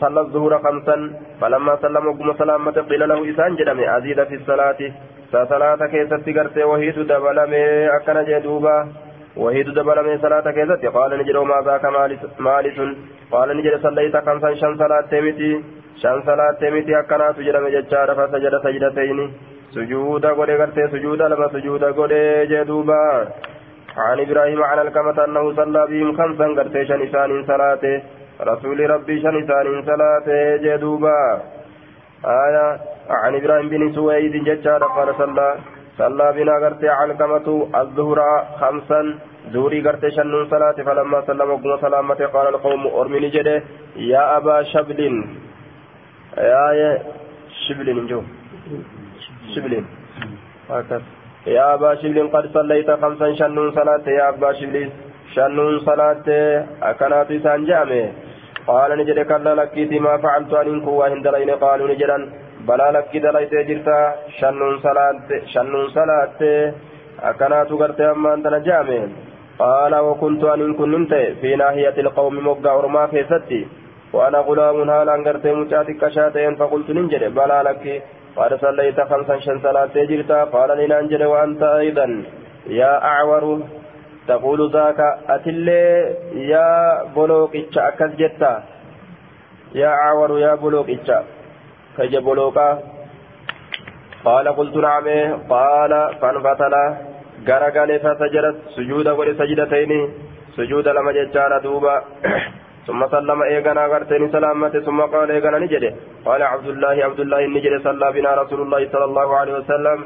صلى الظهر خمسا فلما سلم وقم سلامة قيل له إسان جدمي أزيد في الصلاة. صلاة كيست قرت وهيت دبلمي أكن جدوبا وهيت دبلمي صلاة كيست قال نجد ما ذاك مالس؟ قال نجد صليت خمسا شن صلاة تمتي شن صلاة تمتي أكنا تجرم ججار فسجد سجدتين سجود غوري غرتي سجود لما سجود غوري جدوبا عن إبراهيم عن الكمة أنه صلى بهم خمسا قرتي شنسان صلاته رسول ربي شنسان صلاته جدوبا آية عن إبراهيم بن سويد ججار قال صلى صلى بنا قرتي علقمة الظهر خمسا زوري قرتي شنون صلاة فلما سلم وقم سلامته قال القوم أرمني جده يا أبا شبل يا شبل جو. شبل هكذا. يا أبا شبل قد صليت خمسا شنون صلاة. يا أبا شبل شنون صلاة. أكنات سانجامه قال نجد كلا لكيتي ما فعلت أن كوا هندلين قالوا نجدا بلا لكي دليت جرتا. شنون صلاة. شنون صلاة. أكنات قرت أما أنت نجامه قال وكنت أن كنت في ناحية القوم مبقى أرما في ستي. وأنا غلام هالا قرت مجاتك شاتين فقلت ننجد بلا لكي قال صليت خمسا شن صلاة جرتا قال لننجد وأنت أيضا. يا أعور تقول ذاك أتلي يا بلوك إتشا أكس جتا يا أعور يا بلوك إتشا كج بلوكا قال قلت نعم. قال فانفتل غرغل فسجدت. سجود قل سجدتين. سجود لما ججار دوبا. ثم سلم ايغنا غرتني سلامته ثم قال ايغنا نجد قال عبد الله عبد الله نجد صلى بنا رسول الله صلى الله عليه وسلم.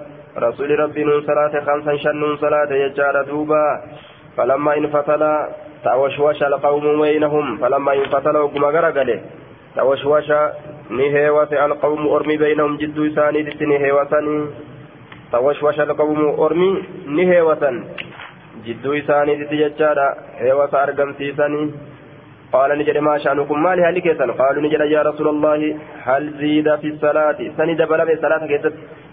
رسول ربي نون صلاة خمسا شنون صلاة يجار دوبا. فلما انفتل توشوش القوم بينهم فلما انفتل وقم غرغله توشوش نهيوة القوم أرمي بينهم جد ثاني نهيوة توشوش القوم أرمي نهيوة جد ثاني ججار هيوة أرقم سيساني. قال نجد ما شأنكم ما لها قالوا نجد يا رسول الله هل زيد في الصلاة؟ سند بلا صلاة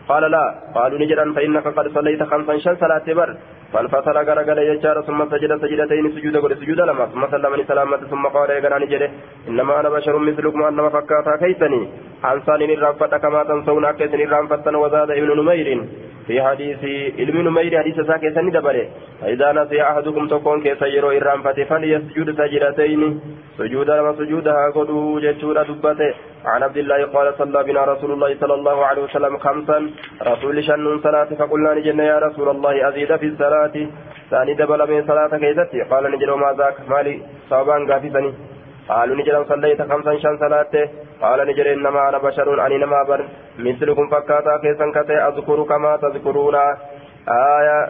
قال لا. قالوا نجد فإنك قد صليت خمسا شن صلاة بر. فانفصل غرغل يجار ثم سجد سجدتين سجود قل سجود لما ثم سلمني سلامة ثم قال يا نجد إنما أنا بشر مثلكم أنما فكاتا كيسني أنساني الرافة كما تنسون أكيسني الرافة وزاد ابن نمير في حديث علم نمير حديث ساكي سني دبره فإذا نسي أحدكم تكون كيس يرو الرافة فليسجد سجدتين سجود لما سجودها قدو جتشورا دبته عن عبد الله قال صلى بنا رسول الله صلى الله عليه وسلم خمسا. رسول شنون صلاة فقلنا نجن يا رسول الله أزيد في الصلاة. ثاني دبل من صلاة كيستي قال نجل ما ذاك مالي؟ صوبان قافزني. قالوا نجل صليت خمسا شن صلاة. قال نجل إنما أنا بشر أني نما بر. مثلكم فكاتا كيسا كتي أذكر كما تذكرون. آية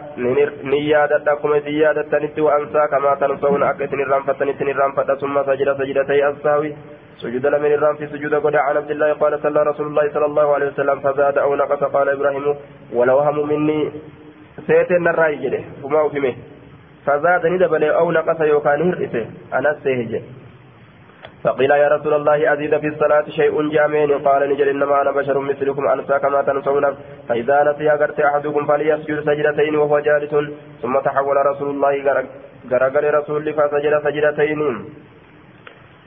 نيادة كما زيادة تنتي وأنسى كما تنسون نرام فتنت نرام فتا ثم سجد سجدتي الساوي سجود لمن الرام في سجود قد عن عبد الله قال صلى رسول الله صلى الله عليه وسلم فزاد أو نقص قال إبراهيم ولو هم مني. سيتن الرأي جده وما فزاد ندبل أو نقص يوكان هرئسه أنا سيهجه. فقيل يا رسول الله أزيد في الصلاة شيء جامين قال نجل إنما أنا بشر مثلكم أنسى كما تنسون فإذا نسي أغرت أحدكم فليسجد سجدتين وهو جالس. ثم تحول رسول الله غرغر رسول فسجد سجدتين.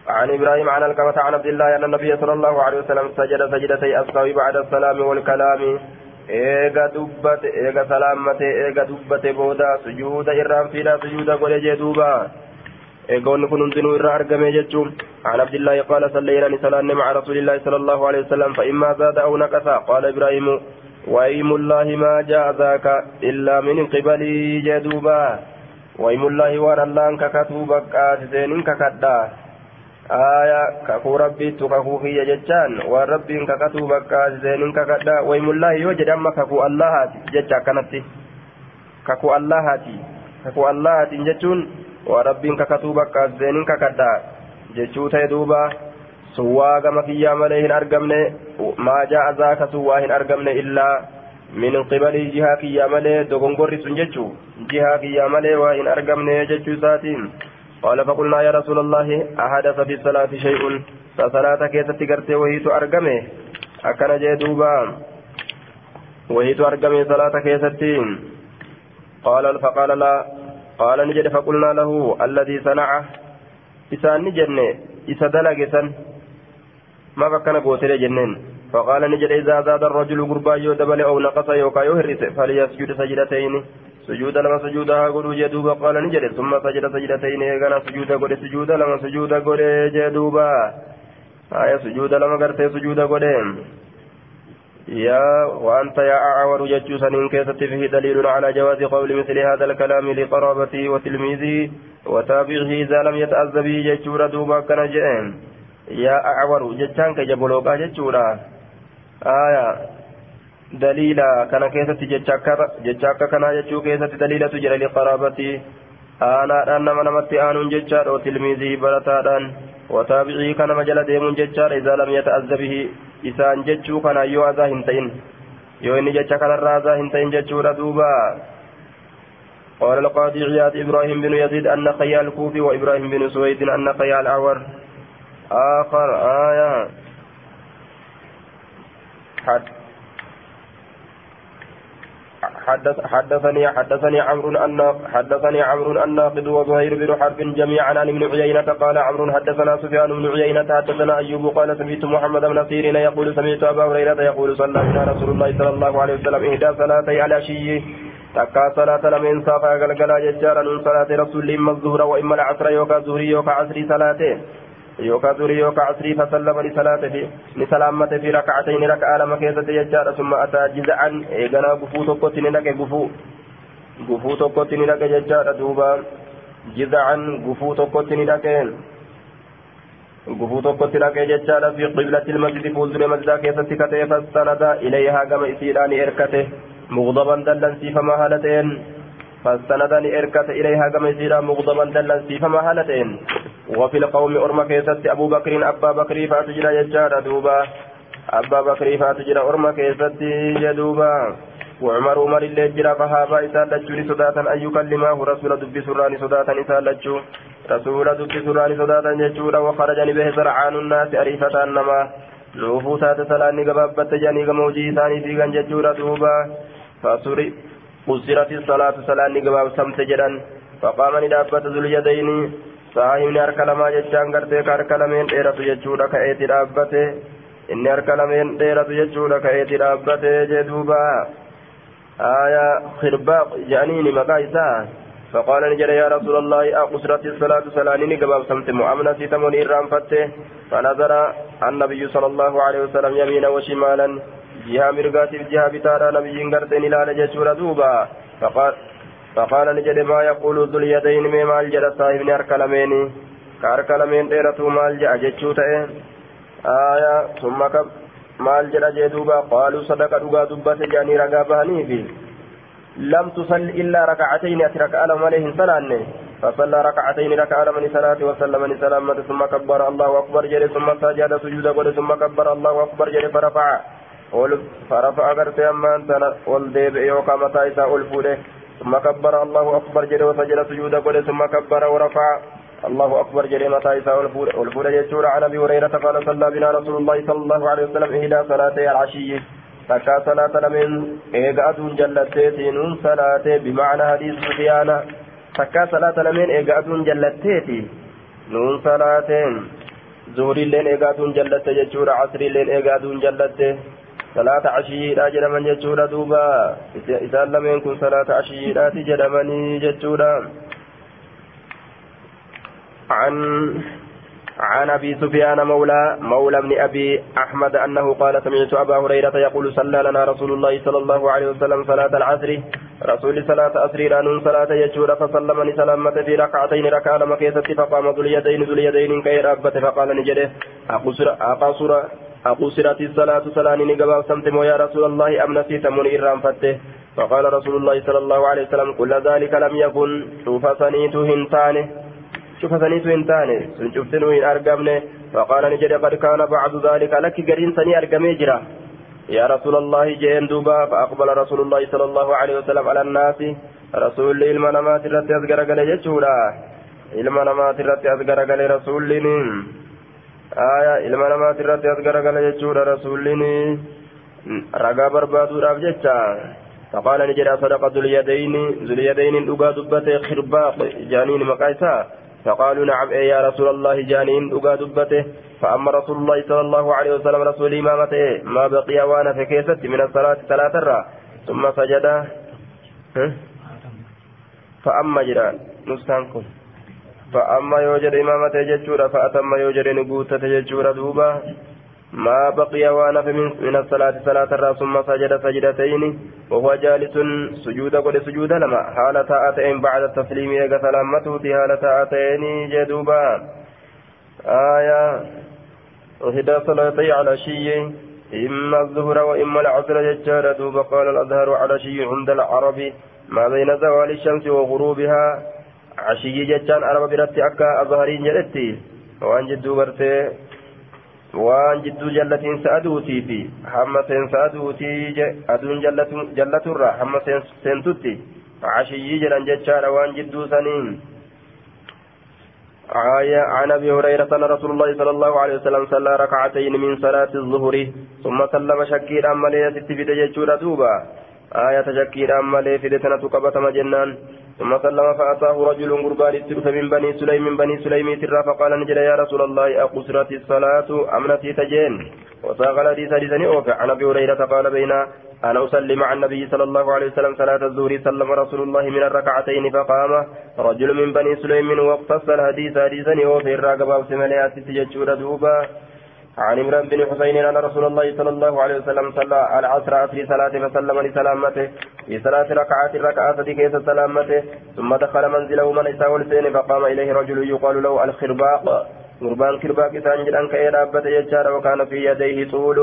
عن إبراهيم عن الكمة عن عبد الله أن النبي صلى الله عليه وسلم سجد سجدتي السوي بعد السلام والكلام. eega dubbate eega salaammate eega dubbate booda sujuuda irraan fiidha sujuuda godhe jee hundinuu irraa argame jechuun عن عبد الله قال صلينا لصلاة مع رسول الله صلى الله عليه وسلم فإما زاد أو نقص قال إبراهيم وأيم الله ما جاء ذاك إلا من قبلي جدوبا وأيم الله وأن الله ككتوبك آتسين ككدا آية ككو ربي تككو في جتان وربي ككتوبك آتسين ككدا وأيم الله يوجد أما ككو الله جتا كانت ككو الله ككو الله warabbiin kakatuu bakka seeniin kakadha jechuu ta'e duuba. Suwwaa gama kiyyaa malee hin argamne maajaa azaaka suwwaa hin argamne illaa min qibalii jihaa kiyyaa malee dogongorri sun jechuu jihaa kiyyaa malee waa hin argamne jechuu isaatiin. Qaala faqulnaa yaa rasuula allaahi ahadasa fi salaati shay'un? Ta salaata keessatti gartee wahiitu argame? Akkana jee duuba. Wahiitu argame salaata keessatti qaala faqaala laa قال نجد فقلنا له الذي صنعه. jenne isa dalage san maaf akkana gootere jenneen فقال نجد إذا زاد الرجل قربا يو دبل أو نقص يوكا يهرس فليسجد سجدتين. سجود لما سجودها قد جدوبا قال نجد ثم سجد سجدتين. يغنى سجود قد سجود لما سجود قد جدوبا آية سجود لما قرت سجود قد يا وأنت يا أعور ججوسا إن كيست فيه دليل على جواز قول مثل هذا الكلام لقرابته وتلميذه وتابعه إذا لم يتأذى به ججورا دوبا كان جئين. يا أعور ججان كجبلوكا ججورا آية. دليلا كان كيست ججاكا كان ججو كيست دليلة جرى لقرابته آنا أن من نمت آن ججار وتلميذه برتادان. وتابعه كان مجل ديم ججار إذا لم يتأذى به. Isaan jechuu kana yoo azaa hin ta'in yoo inni jecha kanarraa azaa hin ta'in jechuudha duuba قال القاضي عياض إبراهيم بن يزيد أن خيال الكوفي وإبراهيم بن سويد أن خيال أعور آخر آية حد حدث حدثني حدثني عمرو أن حدثني عمرو الناقد وزهير بن حرب جميعا عن ابن عيينة قال عمرو حدثنا سفيان بن عيينة حدثنا أيوب قال سمعت محمد بن سيرين يقول سمعت أبا هريرة يقول صلى بنا رسول الله صلى الله عليه وسلم إحدى صلاتي العشي تكا صلاة لمن صافا قلقلا ججارا صلاة رسول إما الظهر وإما العصر يوكا زهري يوكا عصري صلاته. يوكا زوري يوكا عصري فسلم لصلاته في لسلامة في ركعتين ركعة لما كيست يجار ثم أتى جزعا. إيقنا قفو تقوتني لك قفو. قفو تقوتني لك يجار دوبا. جزعا قفو تقوتني لك قفو تقوتني لك يجار في قبلة المسجد فوزر مسجد كيست كته فاستند إليها كما إسيران إركته. مغضبا دلا سيفما هالتين فاستندني إركت إليها كما يصير مغضبا دلا فما هالتين وفي القوم أرمى كيست أبو بكر أبا بكر فاتجرى يجار دوبا. أبا بكر فاتجرى أرمى كيست يدوبا. وعمر عمر اللي جرى فهابا إسال لجوني صداتا أن يكلمه رسول دبي سراني صداتا إسال لجو رسول دبي سراني صداتا يجورا وخرجني به سرعان الناس أريفة النما nuufuu taate salaanni gabaabbatte jedhanii gama hojii isaanii fiigan jechuudha duuba fasuri قصرت الصلاة صلاة قباب سمت جدا فقام ندابة ذو اليدين صاحبني أركلما جتشان قرتك أركلمين ديرة يجودا كأيتي دابته إني أركلمين ديرة يجودا كأيتي دابته جدوبا آية خرباق جانيني مقايسا فقال نجد يا رسول الله أقصرت الصلاة صلاني قباب سمت مؤمنة سيتموني إرام فته فنظر النبي صلى الله عليه وسلم يمينا وشمالا جهة مرقاتي جهة بتارا نبي قرتين إلى جسور دوبا فقال فقال نجد ما يقول ذو اليدين مي مال جد صاحب أركلمين كأركلمين ديرتو مال جاء جتشو آية ثم كب مال جد جدوبا قالوا صدق دقا دبت جاني رقا بهني في لم تصل إلا ركعتين أترك ألم عليه صلاة فصلى ركعتين ركع من صلاة وسلم من سلامة ثم كبر الله أكبر جل ثم سجد سجود ثم كبر الله أكبر جل فرفع. فرفع غرت أمان والديب يوكا متى إساء الفوله ثم كبر الله أكبر جل وسجد سجود ثم كبر ورفع الله أكبر جل متى إساء الفوله يسور عن أبي هريرة قال صلى بنا رسول الله صلى الله عليه وسلم إلى صلاتي العشي takka salaata lameen eega aduun jallatteeti nuun salaate bimaana hadiis sufyaana takka salaata lameen eega aduun jallatteeti nuun salaateen zuhuriilleen eega aduun jallatte jechuudha casriilleen salaata ashiyyiidha jedhaman jechuudha duuba. Isaan lameen kun salaata ashiyyiidhaati jedhamanii jechuudha. عن عن ابي سفيان مولى مولى ابن ابي احمد انه قال سمعت ابا هريره يقول صلى لنا رسول الله صلى الله عليه وسلم صلاه العصر رسول صلاه اسري لأن صلاه يجور فسلمني سلامة في ركعتين ركع لما كيست فقام ذو اليدين ذو اليدين كي ربت فقال نجده اقصر اقصر اقصرت الصلاة صلاه نقبا سمت يا رسول الله ام نسيت من إرام فته. فقال رسول الله صلى الله عليه وسلم كل ذلك لم يكن شوف سنيت هنتانه. شوفتنيتو انتاني سنشفتنو إن ارقمني فقال نجد قد كان بعد ذلك. لك قرين سني ارقمي جرا. يا رسول الله جين دوبا. فأقبل رسول الله صلى الله عليه وسلم على الناس. رسول ilma namaati irratti as garagale jechuudha ilma namaati irratti as garagale aya ilma namaati irratti as garagale jechuudha rasuulliin ragaa barbaaduudhaaf jecha. فقال نجد صدق ذو اليدين ذو اليدين دقا دبته خرباق جانين مقايسا فقالوا نعم إيه يا رسول الله جانين دقا دبته فأما رسول الله صلى الله عليه وسلم رسول إمامته ما بقي وأنا في كيست من الصلاة ثلاثة ثم سجد فأما جران نستانكم فأما يوجد إمامته ججورا فأتم يوجد نقوتة ججورا دوبا ما بقي وأنا من الصلاة صلاة الرأس ثم سجد سجدتين وهو جالس سجود قد سجود لما حالة أتين بعد التسليم يقى سلامته في حالة أتين جدوبا آية وهدى صلاتي على شيء إما الظهر وإما العصر ججار دوب قال الأظهر على شيء عند العرب ما بين زوال الشمس وغروبها عشي ججان عرب برتي أكا أظهرين جلتي وأن جدو برتي waan jidduu jallatiinsa aduutii fi hamma seensa aduutii aduun jallaturra hamma seentutti cashiyyii jedhan jechaadha waan jidduu saniin آية عن أبي هريرة أن رسول الله صلى الله عليه وسلم صلى ركعتين من صلاة الظهر ثم سلم شكير أما لي ستفيد جيشورا دوبا آية شكير أما لي فدتنا تقبتم جنان ثم سلم فأتاه رجل قربان التلف من بني سليم من بني سليم ترى فقال نجل يا رسول الله أقصرت الصلاة أم نسيت جين؟ وساق الحديث حديثني أوفى. عن أبي هريرة قال بين أنا أصلي مع النبي صلى الله عليه وسلم صلاة الظهر سلم رسول الله من الركعتين فقام رجل من بني سليم واقتص الحديث حديثني أوفى. الراقب أو سمليات تججور دوبا. عن عمران بن حسين أن رسول الله صلى الله عليه وسلم صلى العصر في صلاة فسلم لسلامته في صلاة ركعات ركعات كيس سلامته ثم دخل منزله من إساء السين فقام إليه رجل يقال له الخرباق قربان كرباك سانجل أنك إرابة يجار وكان في يديه طول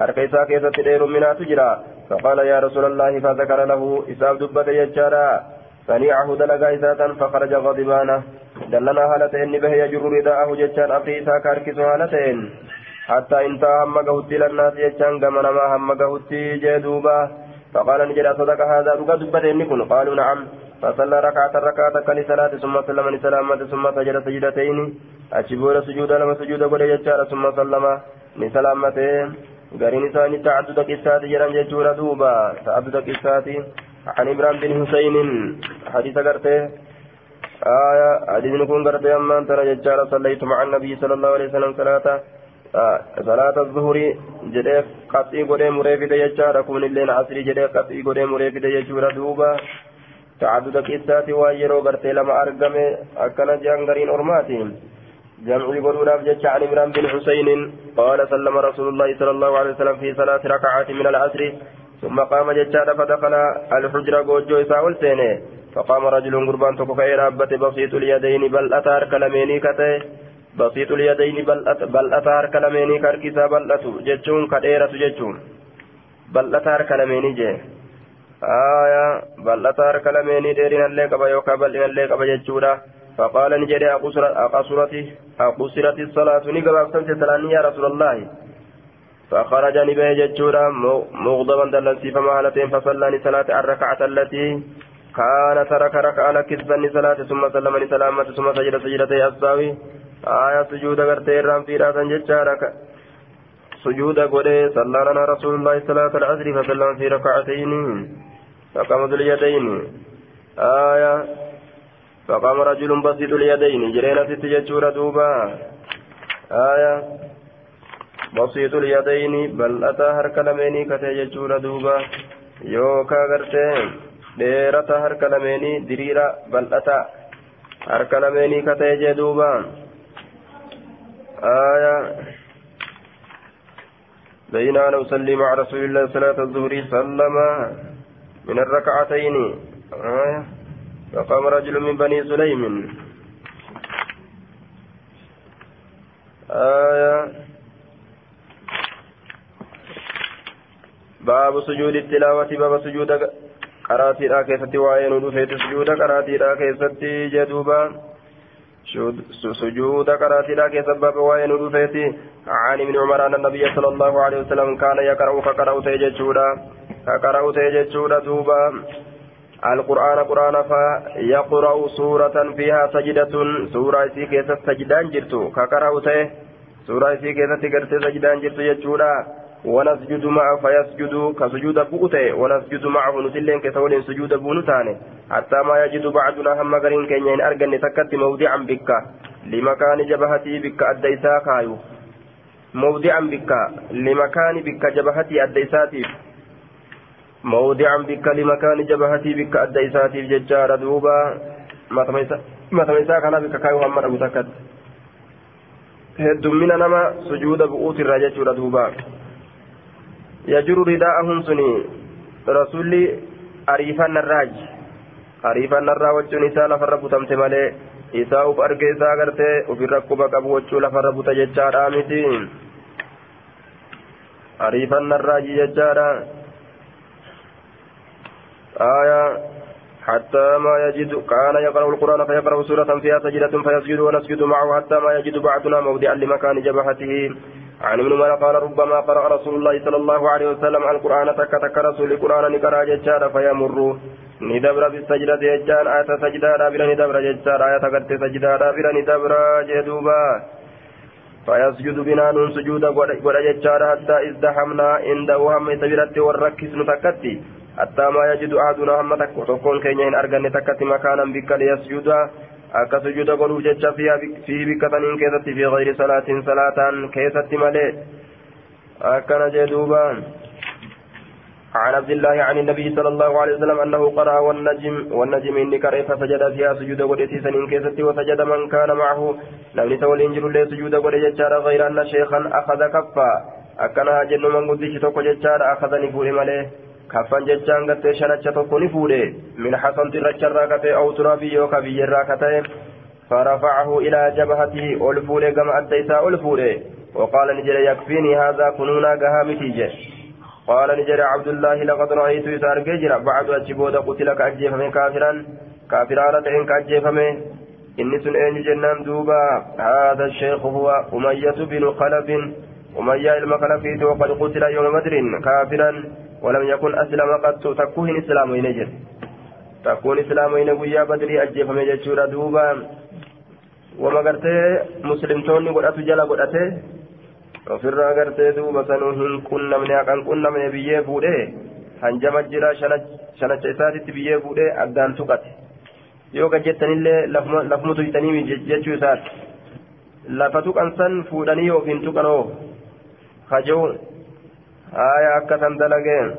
حركيسا كيس تدير منها تجرى فقال يا رسول الله فذكر له إساء دبة يجارا صنيعه دلقا إساءة فخرج غضبانا دلنا هالتين به يجر رداءه جتان أفريسا كاركس هالتين. حتى انتهى هم قهوتي للناس جتان كما نما هم قهوتي جدوبا فقال نجد صدق هذا رقا دبتين كن قالوا نعم. فصلى ركعة ركعة كل صلاة ثم سلم لسلامة ثم سجد سجدتين. أشبور سجود لما سجود قد يجار ثم سلم لسلامته غرين ثاني تعدد قصات جران جتور دوبا. تعدد قصات عن إبراهيم بن حسين. حديث قرته. آية حديث نكون قرته. أما ترى ججار صليت مع النبي صلى الله عليه وسلم صلاة. صلاة الظهر جدي قطعي قدي مريفد يجار كون اللين عصري جدي قطعي قدي مريفد يجور دوبا. تعدد قصات وايرو قرته لما أرقم أكنا جانغرين أرماتهم جمعي قدوراف جج عن عمران بن حسين قال سلم رسول الله صلى الله عليه وسلم في ثلاث ركعات من العصر. ثم قام ججاد فدخل الحجرة قوجو سينه فقام رجل قربان تكو كأي رابة بسيط اليدين بل أتار كلميني كته بسيط اليدين بل, أت بل أتار كلميني كاركسا بل أتو ججون كديرة ججون بل أتار كلميني جي. آية. بل أتار كلميني ديرين اللي قبا يوكا بل إن اللي قبا فقال نجري أقصرت أقصرت الصلاة نقبا أقصرت يا رسول الله. فخرج نبه ججورا مغضبا دلنسي فما هلتين فصلى صلاة الركعة التي كان ترك ركعة لكسبا صلاة ثم سلم لسلامة ثم سجد سجدتي الساوي آية سجود غرتي رام في راسا ججارا سجود قولي صلى لنا رسول الله صلاة العصر فسلم في ركعتين فقام ذو اليدين آية فقام رجل بسيط اليدين جرينا ست ججورا دوبا. آية بسيط اليدين بل أتى هرك لميني كتي ججورا دوبا. يوكا غرتين dheerata harka lameenii diriira bal'ata harka lameenii katee jee duuba آية بين أنا أصلي مع رسول الله صلاة الظهر سلم من الركعتين. آية. فقام رجل من بني سليم. آية. باب سجود التلاوة. باب سجود قراتيدha keessatti waa'ee nu dhufeeti sujuuda qaraatiidha keessatti keessa baaba waa'ee nu dhufeeti عن ابن عمر أن النبي صلى الله عليه وسلم كان يقرأ كقرأ تيجتشودا كقرأ تيجتشودا دوبا القرآن قرآن فيقرأ سورة فيها سجدة. سورة كيسة سجدان جرتو. كقرأ تيه سورة كيسة سجدان جرتو يجتشودا. ونسجد معه فيسجد كسجود بؤته ونسجد معه نسلين كسول سجود بونتانه. حتى ما يجد بعدنا هم غرين كين أرجن تكت موضعا بك. لمكان جبهتي بك أديسا كايو. موضعا بك. لمكان بك جبهتي أديساتي موضعا بك لمكان جبهتي بك أديساتي ججار دوبا. ما تميسا كان بك كايو هم أبو تكت. heddummina nama sujuuda bu'uutirraa jechuudha duuba yajuru ridaa'ahum suni rasulli ariifannarraaji ariifannarraa wachuun isaa lafarra butamte malee isaa uf arge isaa gartee ufirra quba qabu wachuu lafarra buta jechaadha miti ariifannarraaji jechaadha آية حتى ما يجد كان يقرأ القرآن فيقرأ سورة فيها سجدة فيسجد ونسجد معه حتى ما يجد بعضنا موضعا لمكان جبهته عن ابن عمر قال ربما قرأ رسول الله صلى الله عليه وسلم القرآن تك تك رسول القرآن نكرا ججار فيمر. ندبر بالسجدة ججان آية سجدة دابر ندبر ججار آية قد سجدة دابر ندبر جدوبا. فيسجد بنا نون سجود قد ججار حتى ازدحمنا عنده هم تبرت والركس نتكتي حتى ما يجد أحدنا هم تكون كينين أرغن تكت مكانا بك ليسجد. Akka sujuuda godhuuf jecha fi bikka taniin keessatti fi gayri salaatiin salaataan keessatti malee akkana jee duuba. عن عبد الله عن النبي صلى الله عليه وسلم أنه قرأ والنجم والنجم إني قرأ فسجد فيها سجود قدسي سنين كيستي وسجد من كان معه لم يتول إنجل لي سجود قدسي غير أن شيخا أخذ كفا أكنا جن من قدسي توقع جتشار أخذني فولي مليه kaffan jechaan gartee shanacha tokko ni fuudhe. Min hasanti irracharraa katee aw turaabii yookaa biyyarraa kata'e فرفعه إلى جبهته ألفول كما أديتا ألفول وقال نجري يكفيني هذا كنونا قهامتي قال نجري عبد الله لقد رأيت يسار جيجرا بعد أجبود قتلك أجيفمي كافرا كافرا رتعين كأجيفمي إني سن أين جنان دوبا هذا الشيخ هو أمية بن خلف أمية المخلفيت وقد قتل يوم بدر كافرا ولم يكن أسلم قد تكون إسلام ينجر تكون إسلام ينجر بدري أجيب من جتشورا دوبا وما قرتي مسلمتوني قرأت جلا قرأتي ofirraa gartee duuba sanuu hin qunnamne haqan qunnamne biyyee fuudhee hanjama jira shanacha isaatitti biyyee fuudhee addaan tuqate yoo gajjettanillee lafuma tuyxanii jechuu isaati lafa tuqan san fuudhanii yookiin tuqanoo haja'u آية أكثر دلقين.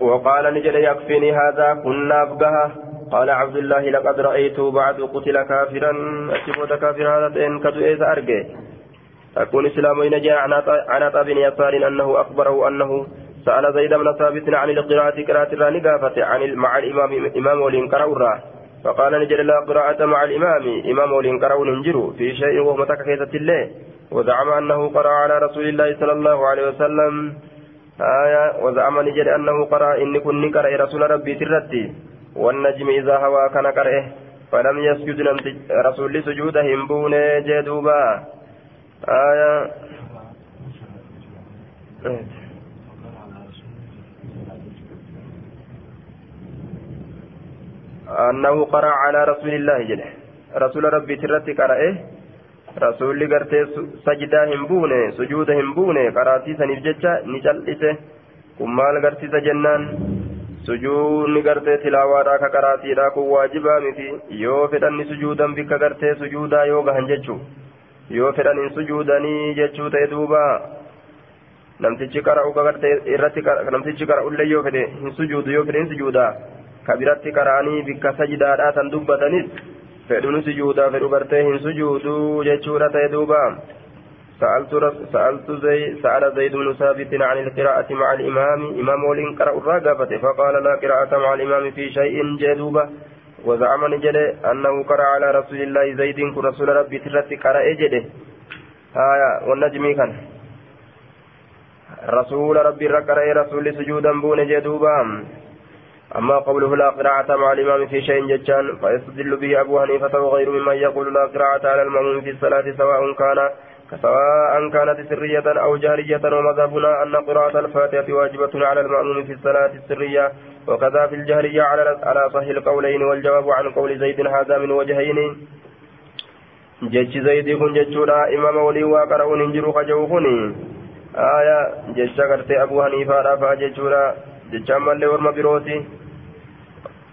وقال نجل يكفيني هذا كنا أفقها قال عبد الله لقد رأيته بعد قتل كافرا. أتبوت كافر هذا إن كدو إذا أرقى تكون إسلامين جاء عن بن يسار أنه أخبره أنه سأل زيد بن ثابت عن القراءة قراءة الرانقافة عن مع الإمام إمام ولين فقال نجل لا قراءة مع الإمام. إمام ولين ننجر في شيء وهو متككيزة الله وزعم أنه قرأ على رسول الله صلى الله عليه وسلم آية وزعم نجد أنه قرأ إن كن قرأ رسول ربي ترتي والنجم إذا هوى كان قرأه. فلم يسجد رسول سجوده بون جدوبا. آية. أنه قرأ على رسول الله جل رسول ربي ترتي قرأه. Rasuulli gartee sajidaa hin buune sujuuda hin buune qaraatii saniif jecha ni cal'ise. Kun maal garsiisa jennaan? Sujuudni gartee tilaawaadhaa ka qaraatiidhaa kun waajibaa miti. Yoo fedhan ni sujuudan bikka gartee sujuudaa yoo gahan jechuu yoo fedhan hin sujuudanii jechuu ta'e duuba. Namtichi qara'u gartee irratti namtichi qara'ullee yoo fedhe hin sujuudu yoo fedhe hin sujuuda ka biratti qara'anii bikka sajidaadhaa tan dubbatanis gartee hin sujuuduu jechuudha ta'e duuba. سألت سألت زي سأل زيد بن ثابت عن القراءة مع الإمام إمام ولين قرأ الرقبة فقال لا قراءة مع الإمام في شيء جدوبة وزعم نجد أنه قرأ على رسول الله زيد رسول ربي ترتي قرأ جده آية والنجم كان رسول ربي قرأ رسول سجودا بون جدوبا أما قوله لا قراءة مع الإمام في شيء ججان فيستدل به أبو حنيفة وغيره ممن يقول لا قراءة على المأموم في الصلاة سواء كان سواء كانت سرية أو جارية ومذهبنا أن قراءة الفاتحة واجبة على المأموم في الصلاة السرية وكذا في الجهرية على على صحيح القولين والجواب عن قول زيد هذا من وجهين. جج زيد كن ججولا إمام ولي وقرأ ننجر خجوهني آية جج أبو حنيفة رافع ججولا ججان مالي ورما بروتي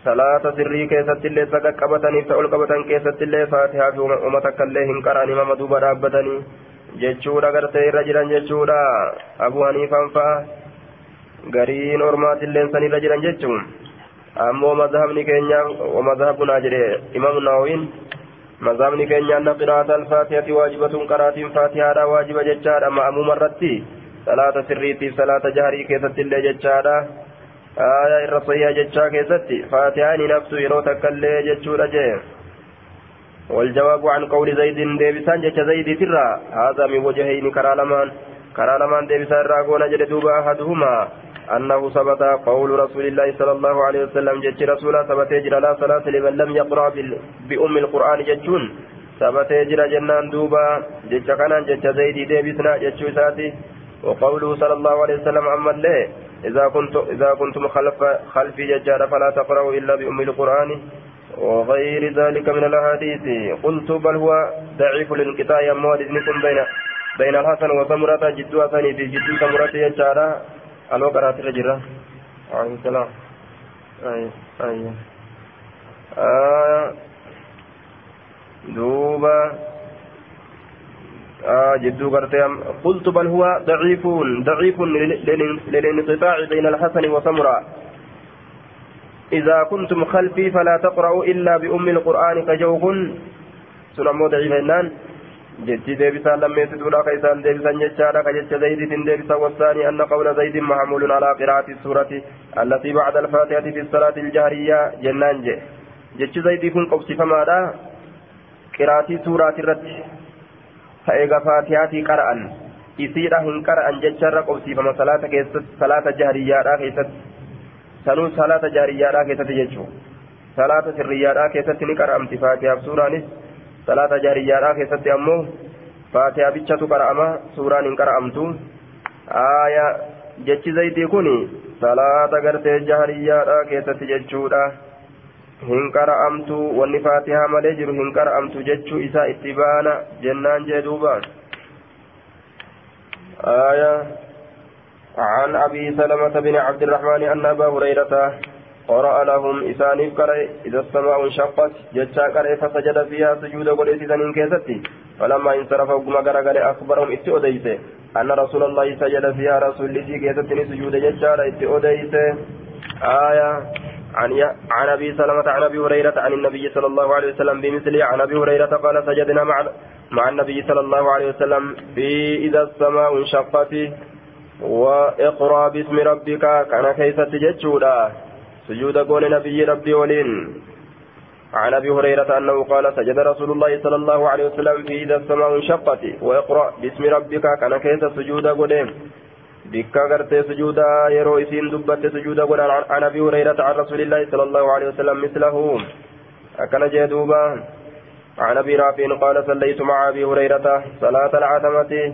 salaata sirrii keessatti illee saqa qabataniif ta'ol qabatan keessatti illee faatihaa fi uma takka illee hin qaraan imama duuba dhaabbatanii jechuudha gartee irra jiran jechuudha abu haniifaan fa'a gariin ormaatillee san irra jiran jechuun ammoo mazhabni keenya mazhabunaa jedhe imamu nawawiin مذهبني كين أن قراءة الفاتحة واجبة قراءة فاتحة واجبة ججارة مأموم الرتي صلاة سريتي صلاة جهري كيست اللي ججارة آية الرصية ججا كيست فاتحة نفس يروتك اللي ججورة جيه والجواب عن قول زيد ديبسان جج زيد ترى هذا من وجهين كرالمان. كرالمان ديبسان راغونا دوبا أحدهما. أنه ثبت قول رسول الله صلى الله عليه وسلم جج رسول ثبت يجرى لا صلاة لمن لم يقرأ بأم القرآن ججون ثبت يجرى جنان دوبا. جج كان جج زيد ديبسنا جج ساتي. وقوله صلى الله عليه وسلم أما اللي إذا كنت إذا كنتم خلف خلفي ججار فلا تقرأوا إلا بأم القرآن وغير ذلك من الأحاديث. قلت بل هو ضعيف الانقطاع أموال إذنكم بين بين الحسن وسمرة جدو حسن في جدو سمرة يجارة ألو قرأت الرجرة عليه السلام. أي أي. آه. دوبا. جدو قرتي قلت بل هو ضعيف ضعيف للانقطاع بين الحسن وسمرة. إذا كنتم خلفي فلا تقرأوا إلا بأم القرآن كجوكن سنمو ضعيف هنان جتي ديبسا لم يسدولا كيسان ديبسا جتشارا كجتش زيد ديبسا والثاني أن قول زيد محمول على قراءة السورة التي بعد الفاتحة في الصلاة الجهرية. جنان جي جتش زيد كن قبسي فما قراءة سورة الرد. فإيغا فاتحة قرأا isiidha hin qara'an jecharra qobsiifama salaata keessatti salaata jahariyaadha keessatti sanuu salaata jaariyyaadhaa keessatti jechuun salaata sirriyyaadhaa keessatti ni qara'amti faatihaaf suuraanis salaata jaariyyaadhaa keessatti ammoo faatihaa bichatu qara'ama suuraan hin qara'amtu aaya jechi zaytii kun salaata gartee jaariyyaadhaa keessatti jechuudha hin qara'amtu wanni faatihaa malee jiru hin qara'amtu jechuu isaa itti baana jennaan jee duuba. Aaya عن أبي سلمة بن عبد الرحمن أن أبا هريرة قرأ لهم إسانيف كري إذا السماء انشقت جتشا كري فسجد فيها سجود قل إسانين كيستي فلما انصرف وقم كري أخبرهم إتي أديسي أن رسول الله سجد فيها رسول الله كيستني سجود جتشا إتي أديسي آية عن عن أبي سلمة عن أبي هريرة عن النبي صلى الله عليه وسلم بمثله عن أبي هريرة قال سجدنا مع مع النبي صلى الله عليه وسلم في إذا السماء انشقت وإقرأ باسم ربك كان كيف تججودا سجود قول نبي ربي ولين. عن أبي هريرة أنه قال سجد رسول الله صلى الله عليه وسلم في إذا السماء انشقت وإقرأ باسم ربك كان كيف سجود قول بك غرت سجودا يرو اسين دبت سجودا قول عن ابي هريره عن رسول الله صلى الله عليه وسلم مثله أكن جدوبا عن ابي رافع قال صليت مع ابي هريره صلاه العتمه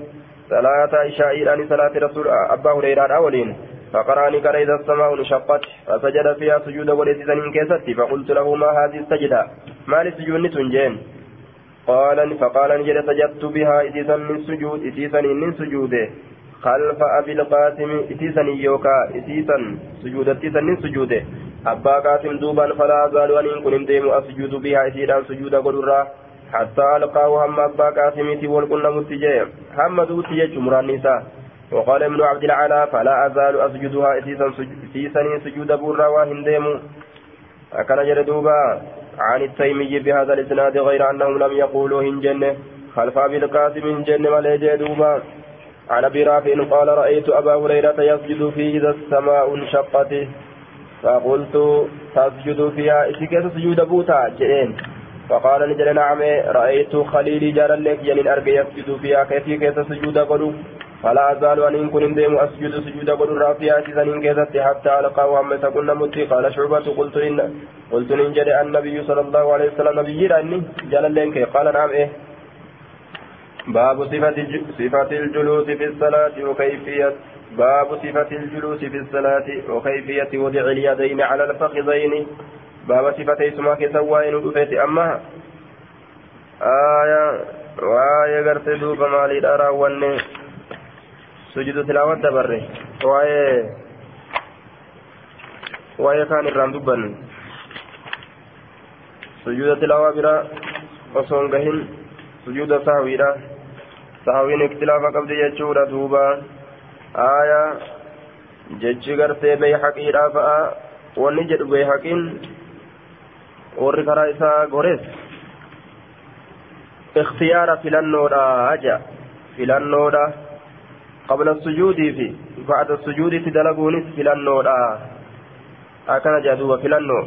صلاة عشاء أن صلاة رسول أبا هريرة أولين فقرأني كان إذا السماء انشقت فسجد فيها سجود وليس سنين كيستي فقلت له ما هذه السجدة ما لسجود تنجين قال فقال نجد سجدت بها إتيسا من سجود إتيسا من سجوده خلف أبي القاسم إتيسا يوكا إتيسا سجود إتيسا من سجوده. أبا قاسم دوبا فلا أزال أن كن ديم أسجد بها إتيسا سجود قدرة حتى ألقاه هم أبا قاسمتي والقلنا متجه هم دوتي جمران نساء. وقال ابن عبد العلا فلا أزال أسجدها إسيسني سجود برا وهنديم أكن جردوبا عن التيمي بهذا الإسناد غير أنهم لم يقولوا هنجن خلف أبي القاسم هنجن ملي دوبا. عن أبي رافع قال رأيت أبا هريرة يسجد في إذا السماء انشقت. فقلت تسجد فيها. إسكت سجود بوتا؟ جئين. فقال نجل نعم. رأيت خليلي جارا لك جنين أرقى يسجد فيها. كيف كيف سجود قلو فلا أزال أن إن كن ديم أسجد سجود قلو رافيا سنين كيست حتى ألقى وهم تكون متي؟ قال شعبة. قلت إن قلت نجل النبي صلى الله عليه وسلم نبي جل لك. قال نعم. إيه. باب صفة صفة الجلوس في الصلاة وكيفية باب صفة الجلوس في الصلاة وكيفية وضع اليدين على الفخذين. بابا صفتي سما وين ودفيت أما آية وآية قرت دوبا مالي دارا واني سجد تلاوة دبري وآية وآية كان الرام دبن سجود تلاوة برا وصون قهن سجود سهويرا سهوين اختلافا قبل يجورا دوبا آية جج قرتي بي حقيرا فآ wanni jedhu beekaqiin warri karaa isaa gores. اختيار فلنودا أجا فلنودا قبل السجود في بعد السجود تدلقونس فلنودا أكن جادوبا فلنو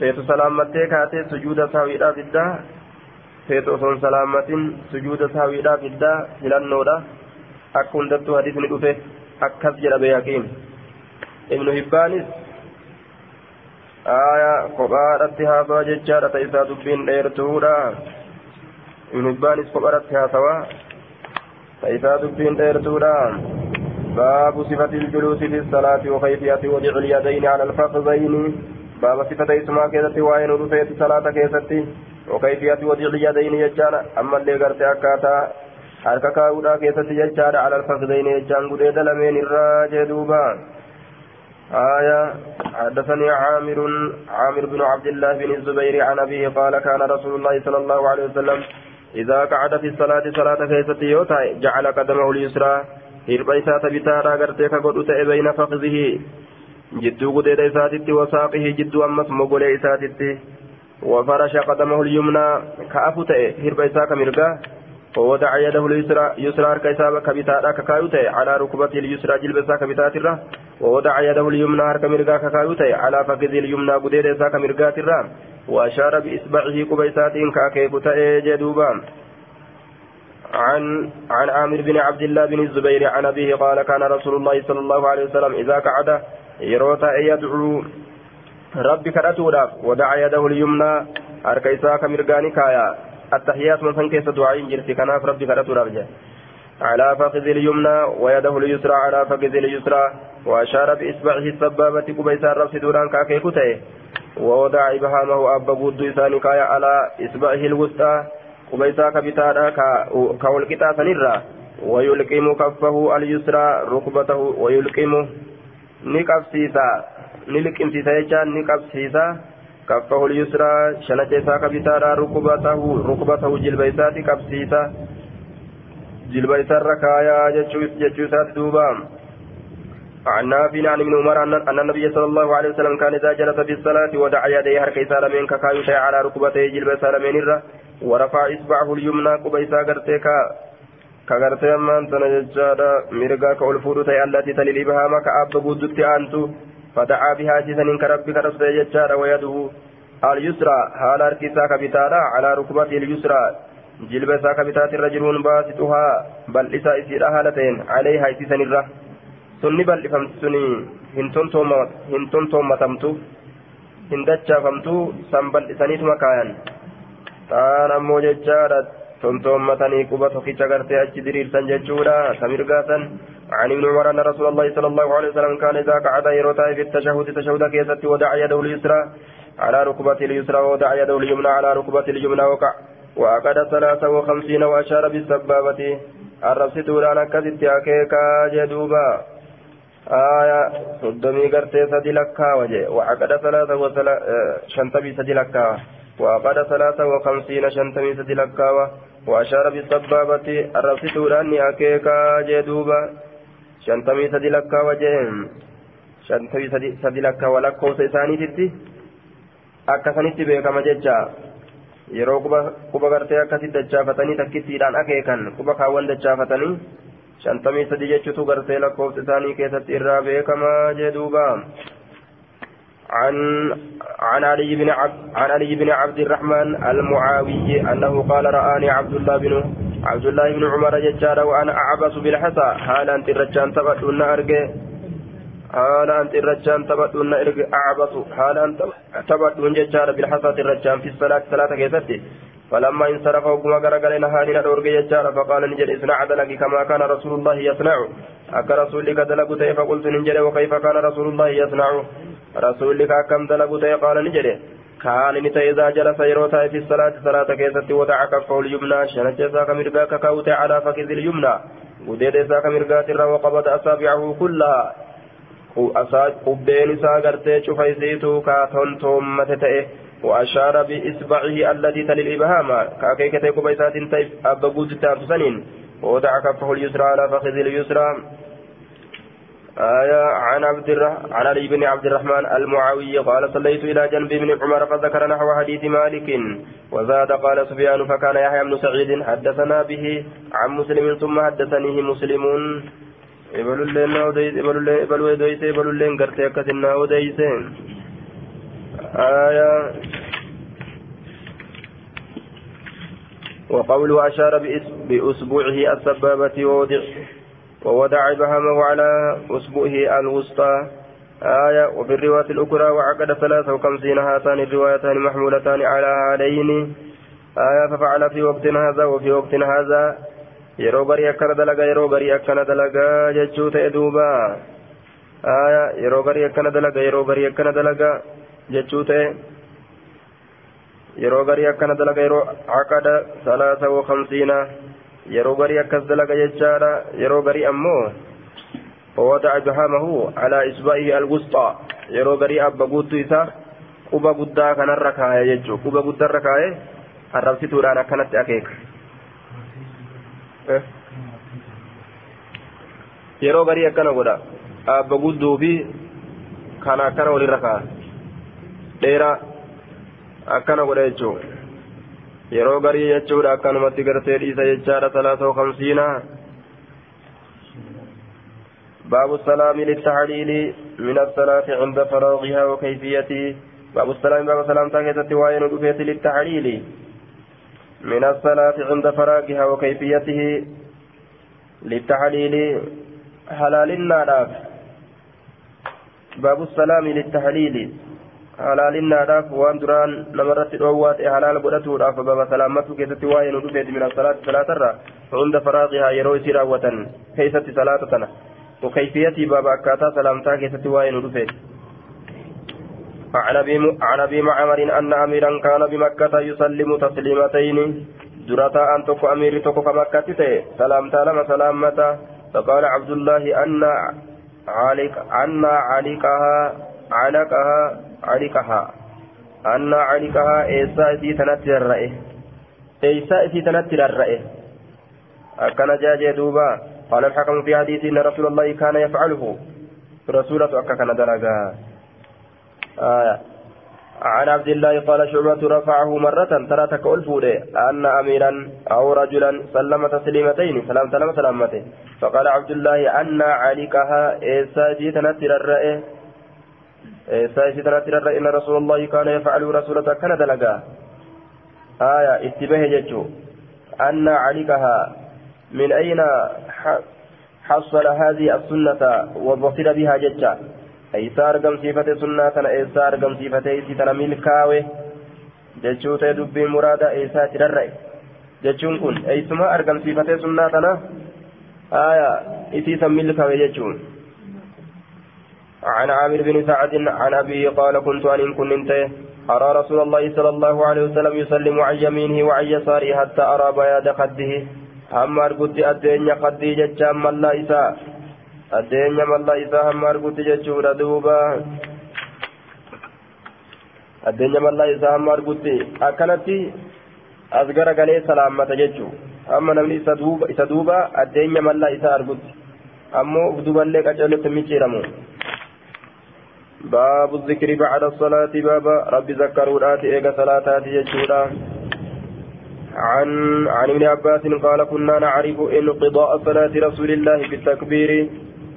feetu salaammattee kaatee sujuuda saawiidhaa fiddaa. Feetu osoon salaammatin sujuuda saawiidhaa fiddaa filannoodha akka hundattuu hadiisni dhufe akkas jedha beeyaqiin ibnu hibbaanis aya kophaadhatti haasawa jechaadha ta isaa dubbiin dheertuudha ibnu hibbaanis kophaadhatti haasawa ta isaa dubbiin dheertuudha باب صفة الجلوس في الصلاة وكيفية وضع اليدين على الفخذين باب صفة اسمها كيستي وين رفيت صلاة كيستي وكيفية وضع اليدين يجانا أما اللي قرت أكاتا. harka kaa'uudhaa keessatti jechaadha alal fakdayni jechaan gudeeda lameen irraa jee duuba آية. حدثني عامر عامر بن عبد الله بن الزبير عن أبيه قال كان رسول الله صلى الله عليه وسلم إذا قعد في الصلاة صلاة كيست يوتا جعل قدمه اليسرى. هرب إسات بتارا قرتك قد بين فخذه. جدو قديد إساتت وساقه جدو أمس مقول إساتت وفرش قدمه اليمنى كأفت هرب إساك مرقاه ووضع يده اليسرى يسرى كيساب كبتاتا ككايوتي على ركبته اليسرى جلبسا كبتاترا ووضع يده اليمنى هرك مرقا ككايوتي على فخذ اليمنى قديرسا كمرقاترا وأشار بإصبعه كبيسات كاكيكوتا جدوبا. عن عن عامر بن عبد الله بن الزبير عن أبيه قال كان رسول الله صلى الله عليه وسلم إذا قعد يروتا يدعو ربي كرتوراف ودعا يده اليمنى هركيسا كمرقاني كايا التحيات من فنكيس دعاء جرتي كناف ربي كرتو ربجا على فخذ اليمنى ويده اليسرى على فخذ اليسرى وأشار بإصبعه السبابة كبيسا الرأس دوران كاكيكوتي ووضع إبهامه أبا بود إساني كايا على إصبعه الوسطى كبيسا كبتادا كولكتا سنرا ويلقم كفه اليسرى ركبته ويلقم نكبسيسا نلقمسيسا يجان نكبسيسا كفه اليسرى شنك إساك بتارا ركبته ركبته جلبيسات كبسيسا جلبيسا ركايا جتشوسات دوبا عن نافع عن ابن عمر أن النبي صلى الله عليه وسلم كان إذا جلس في الصلاة ودعا يديه هركي سالمين ككايوشي على ركبتيه جلبي سالمين الرا ورفع إصبعه اليمنى قبيسا قرتيكا كغرتي أمان سنججادا مرقا كأولفود تي التي تلي الإبهام كأب قدت أنتو فدعا بها جسن كربك رسول يجار ويده اليسرى حال اركسا كبتارا على ركبته اليسرى. جلبسا كبتات الرجلون باسطها بل إسا إسيرا هالتين عليها إسيسن الره sunni bal'ifamti suni hin tontoommatamtu hin dachaafamtu san bal'isaniituma kaayan taan ammoo jechaadha tontoommatanii quba tokkicha gartee achi diriirsan jechuudha. Samirgaasan عن ابن عمر أن رسول الله صلى الله عليه وسلم كان إذا قعد يروتا في التشهد تشهد كيست ودع يده اليسرى على ركبته اليسرى ودع يده اليمنى على ركبته اليمنى وقع وعقد ثلاثة وخمسين وأشار بالسبابة الرب ستولانا كزت أكيكا جدوبا آية صدمي قرتي سدي لكا وجه وعقد ثلاثة وثلا شنتبي سدي لكا وعقد ثلاثة وخمسين شنتبي سدي لكا وأشار بالسبابة الرب ستولانا أكيكا جدوبا shantamii sadi lakkaawa jeen shantamii sadi lakkaawa lakkoofsa isaaniititti akkasanitti beekama jecha yeroo quba gartee akkasitti dachaafatanii takkittiidhaan akeekan quba kaawwan dachaafatanii shantamii sadi jechutu gartee lakkoofsa isaanii keessatti irraa beekamaa jee duuba عن عن علي بن عبد عن علي بن عبد الرحمن المعاوي أنه قال رآني عبد الله بن عبد الله بن عمر ججارا وأنا اعبس بالحصى حال أنت الرجان تبدون إرجع؟ حال أنت الرجان تبدون إرجع؟ اعبس حال أنت تبدون ججارا بالحصى الرجان في الصلاة؟ ثلاثة كيفتي فلما انصرف وقم غرغل نهاني ندورج ججارا فقال نجد اصنع دلك كما كان رسول الله يصنع. أك رسولك دلقت فقلت نجد وكيف كان رسول الله يصنع. رسولك كم دلقت قال نجد كان نتا إذا جلس يروتا في الصلاة صلاة كيست وضع كفه اليمنى. شنت ساك مرقا ككوت على فكذ اليمنى. وديد ساك مرقا ترى وقبض أصابعه كلها. قبين ساقرتي شفيسيتو كاتون تومت تئه وأشار بإصبعه الذي تلي الإبهام. كأكيكة كبيسات تيف أبا قود تانسنين ووضع كفه اليسرى على فخذ اليسرى. آية عن عبد. عن علي بن عبد الرحمن المعاوي قال صليت إلى جنب ابن عمر فذكر نحو حديث مالك وزاد قال سفيان فكان يحيى بن سعيد حدثنا به عن مسلم ثم حدثنيه مسلم ibalulleen na odeyse ibalullee ibaluu odeyse ibalulleen gartee akkasin na odeyse aya وقوله أشار بأسبوعه السبابة ووضع ووضع إبهامه على أسبوعه الوسطى آية وفي الرواية الأخرى وعقد ثلاثة وخمسين هاتان الروايتان محمولتان على هذين آية ففعل في وقت هذا وفي وقت هذا dalagaa jechuu ta'e duuba aya yeroo garii akkana dalaga yeroo garii akkana dalaga jechuu ta'e yeroo garii akkana dalaga yeroo caqada salaasa wa kamsiina yeroo garii akkas dalaga jechaadha. Yeroo garii ammoo wada'a jahamahu alaa isba'ihi algusxaa yeroo garii abba guuttu isaa quba guddaa kanarra kaaye jechuu quba guddarra kaaye arrabsituudhaan akkanatti akeeka. Eh? Yeroo garii akkana godha. Abba gudduu fi kana akkana walirra kaaya dheeraa akkana godha jechuudha yeroo garii jechuudha akkanumatti gartee dhiisa jechaadha salaasoo kamsiina باب السلام للتحليل من الصلاة عند فراغها وكيفيته باب السلام باب السلام تاكيتة وين ودفيت للتحليل من الصلاة عند فراغها وكيفيته للتحليل حلال النار باب السلام للتحليل حلال النار وان دران نمرت الأوات حلال قدتها فباب سلامته كيتة وين ودفيت من الصلاة صلاة عند فراغها يروي سراوة كيست صلاة وكيفية باب أكاتا سلامتا كيست وين ودفيت عن ابي معمر ان اميرا كان بمكه يسلم تسليمتين درتا ان تكو امير تكو كمكه سلامتا لما سلامتا فقال عبد الله ان عليك ان عليكها علقها عليكها أن عليكها إيسا سي تنتر الرأي إيسا سي تنتر الرأي أكن جاجي دوبا. قال الحكم في حديث إن رسول الله كان يفعله. رسولة أكا درجا آية. عن عبد الله قال شعبة رفعه مرة ترى تكول فوده أن أميرا أو رجلا سلم تسليمتين. سلام سلام سلامته فقال عبد الله أن عليكها إيساجي تنتر الرأي إيساجي تنتر الرأي إن رسول الله كان يفعل رسولة كان دلقا آية اتباه ججو أن عليكها من أين حصل هذه السنة وبصر بها ججا eeysaa argamsiifate sunnaa tana eessaa argamsiifate isii tana milkaawe jechuu ta'e dubbiin muraada eessaa itti rarra'e jechuun kun eeysuma argamsiifate sunnaa tana aya isii san milkaawe jechuun عن عامر بن سعد عن أبيه قال كنت أن كنت أرى رسول الله صلى الله عليه وسلم يسلم عن يمينه وعن يساره حتى أرى بياض خده أما أرقد أدين خدي ججا ملا إساء addeenya mallaa isaa hamma argutti jechuudha duuba addeenya mallaa isaa hamma argutti akkanatti as gara galee salaammata jechuu amma namni isa duuba addeenya mallaa isaa argutti ammoo uf duballee qaceellotti micciiramu باب الذكر بعد الصلاة باب رب ذكروا إيجا صلاة يجودا. عن عن ابن عباس قال كنا نعرف انقضاء صلاة رسول الله بالتكبير.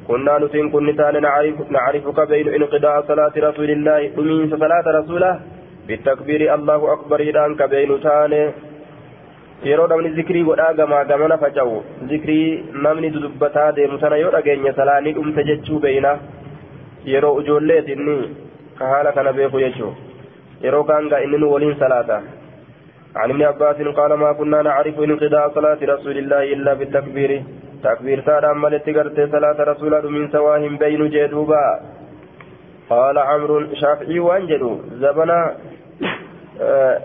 كنا نتين كن تان نعرف نعرفك بين انقضاء صلاة رسول الله. أمين صلاة رسوله بالتكبير. الله أكبر إذا كبين تان yeroo namni zikrii godhaa gamaa gamana faca'u zikrii namni dudubbataa deemu sana yoo dhageenya salaanii dhumte jechuu beeyna yeroo ijoolleet inni ka haala kana beeku jechuu yeroo gaangaa inni nu waliin salaata عن ابن عباس قال ما كنا نعرف انقضاء صلاة رسول الله إلا بالتكبير تكبير تارا ملت قرت صلاة رسول من سواهم بين جدوبا قال عمرو شافعي وانجلو زبنا آه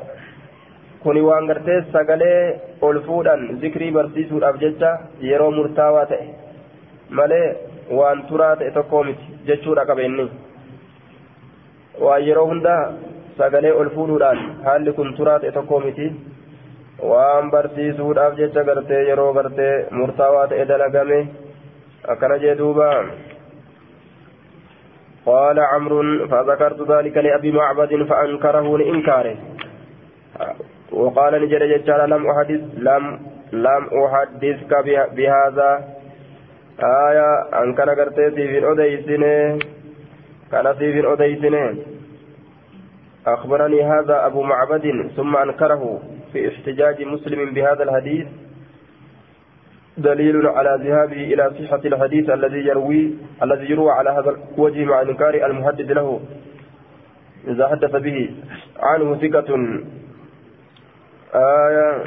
sagalee ol fuudhan zikrii barsiisuudhaaf jecha yeroo murtaawaa ta'e malee waan turaa ta'e tokkoo miti jechuudha qabeenni waan yeroo hunda sagalee ol fuudhuudhaan haalli kun turaa ta'e tokkoo miti waan barsiisuudhaaf jecha gartee yeroo gartee murtaawaa ta'e dalagame akkana jee duuba قال عمرو فذكرت ذلك لأبي معبد فأنكره لإنكاره وقال ججال لم أحدث لم لم أحدثك بهذا آية أنكر قرتي في أديسنه كان في أديسنه أخبرني هذا أبو معبد ثم أنكره في احتجاج مسلم بهذا الحديث دليل على ذهابه إلى صحة الحديث الذي يروي الذي يروى على هذا الوجه مع إنكار المحدث له إذا حدث به عنه ثقة آية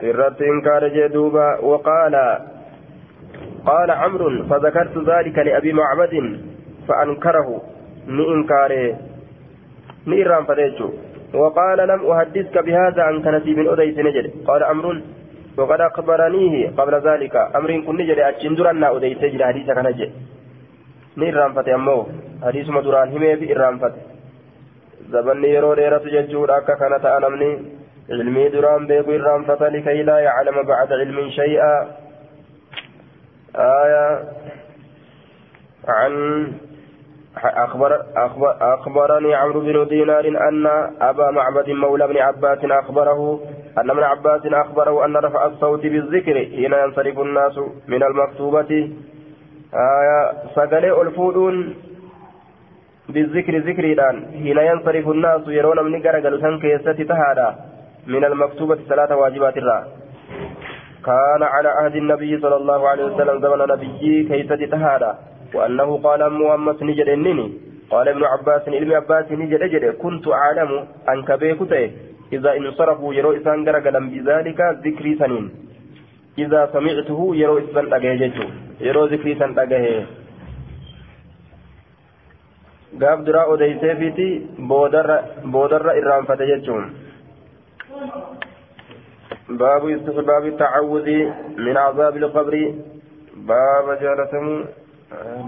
inkaara jee duuba waqaala قال عمرو فذكرت ذلك لأبي معبد فأنكره ni إنكاره ni irraanfateechu وقال لم أحدثك بهذا عن كنتي من أديس نجد قال أمر وقد أخبرنيه قبل ذلك أمر كن نجد أتشندرنا أديس جد حديث كان جد ni irraanfate ammoo hadiisuma duraan himee fi irraanfate zabanni yeroo dheeratu jechuudha akka kana ta'a namni ilmii duraan beeku irraanfata likay laa yaclama bacda cilmin shay'a آية عن أخبر أخبر أخبرني عمرو بن دينار أن أبا معبد مولى بن عباس أخبره أن ابن عباس أخبره أن رفع الصوت بالذكر حين ينصرف الناس من المكتوبة. آية سقلي الفودون بالذكر ذكر الآن حين ينصرف الناس يرون من قرقل سنكيسة تهادا من المكتوبة ثلاثة واجبات الرا كان على عهد النبي صلى الله عليه وسلم زمن نبي كيسة تهادا وأنه قال محمد نجد إنني. قال ابن عباس علم عباس نجد أجد كنت أعلم أن كبيكته إذا انصرفوا يرو إسان بذلك ذكري سنين. إذا سمعته يرو إسان أجهجته يرو ذكري سن أجهه gaaf duraa odeyseefiti boodarra irraanfate jechuun baabu istixbaabi tacawudi min cazaabi ilqabri baaba jaalatamuu آه.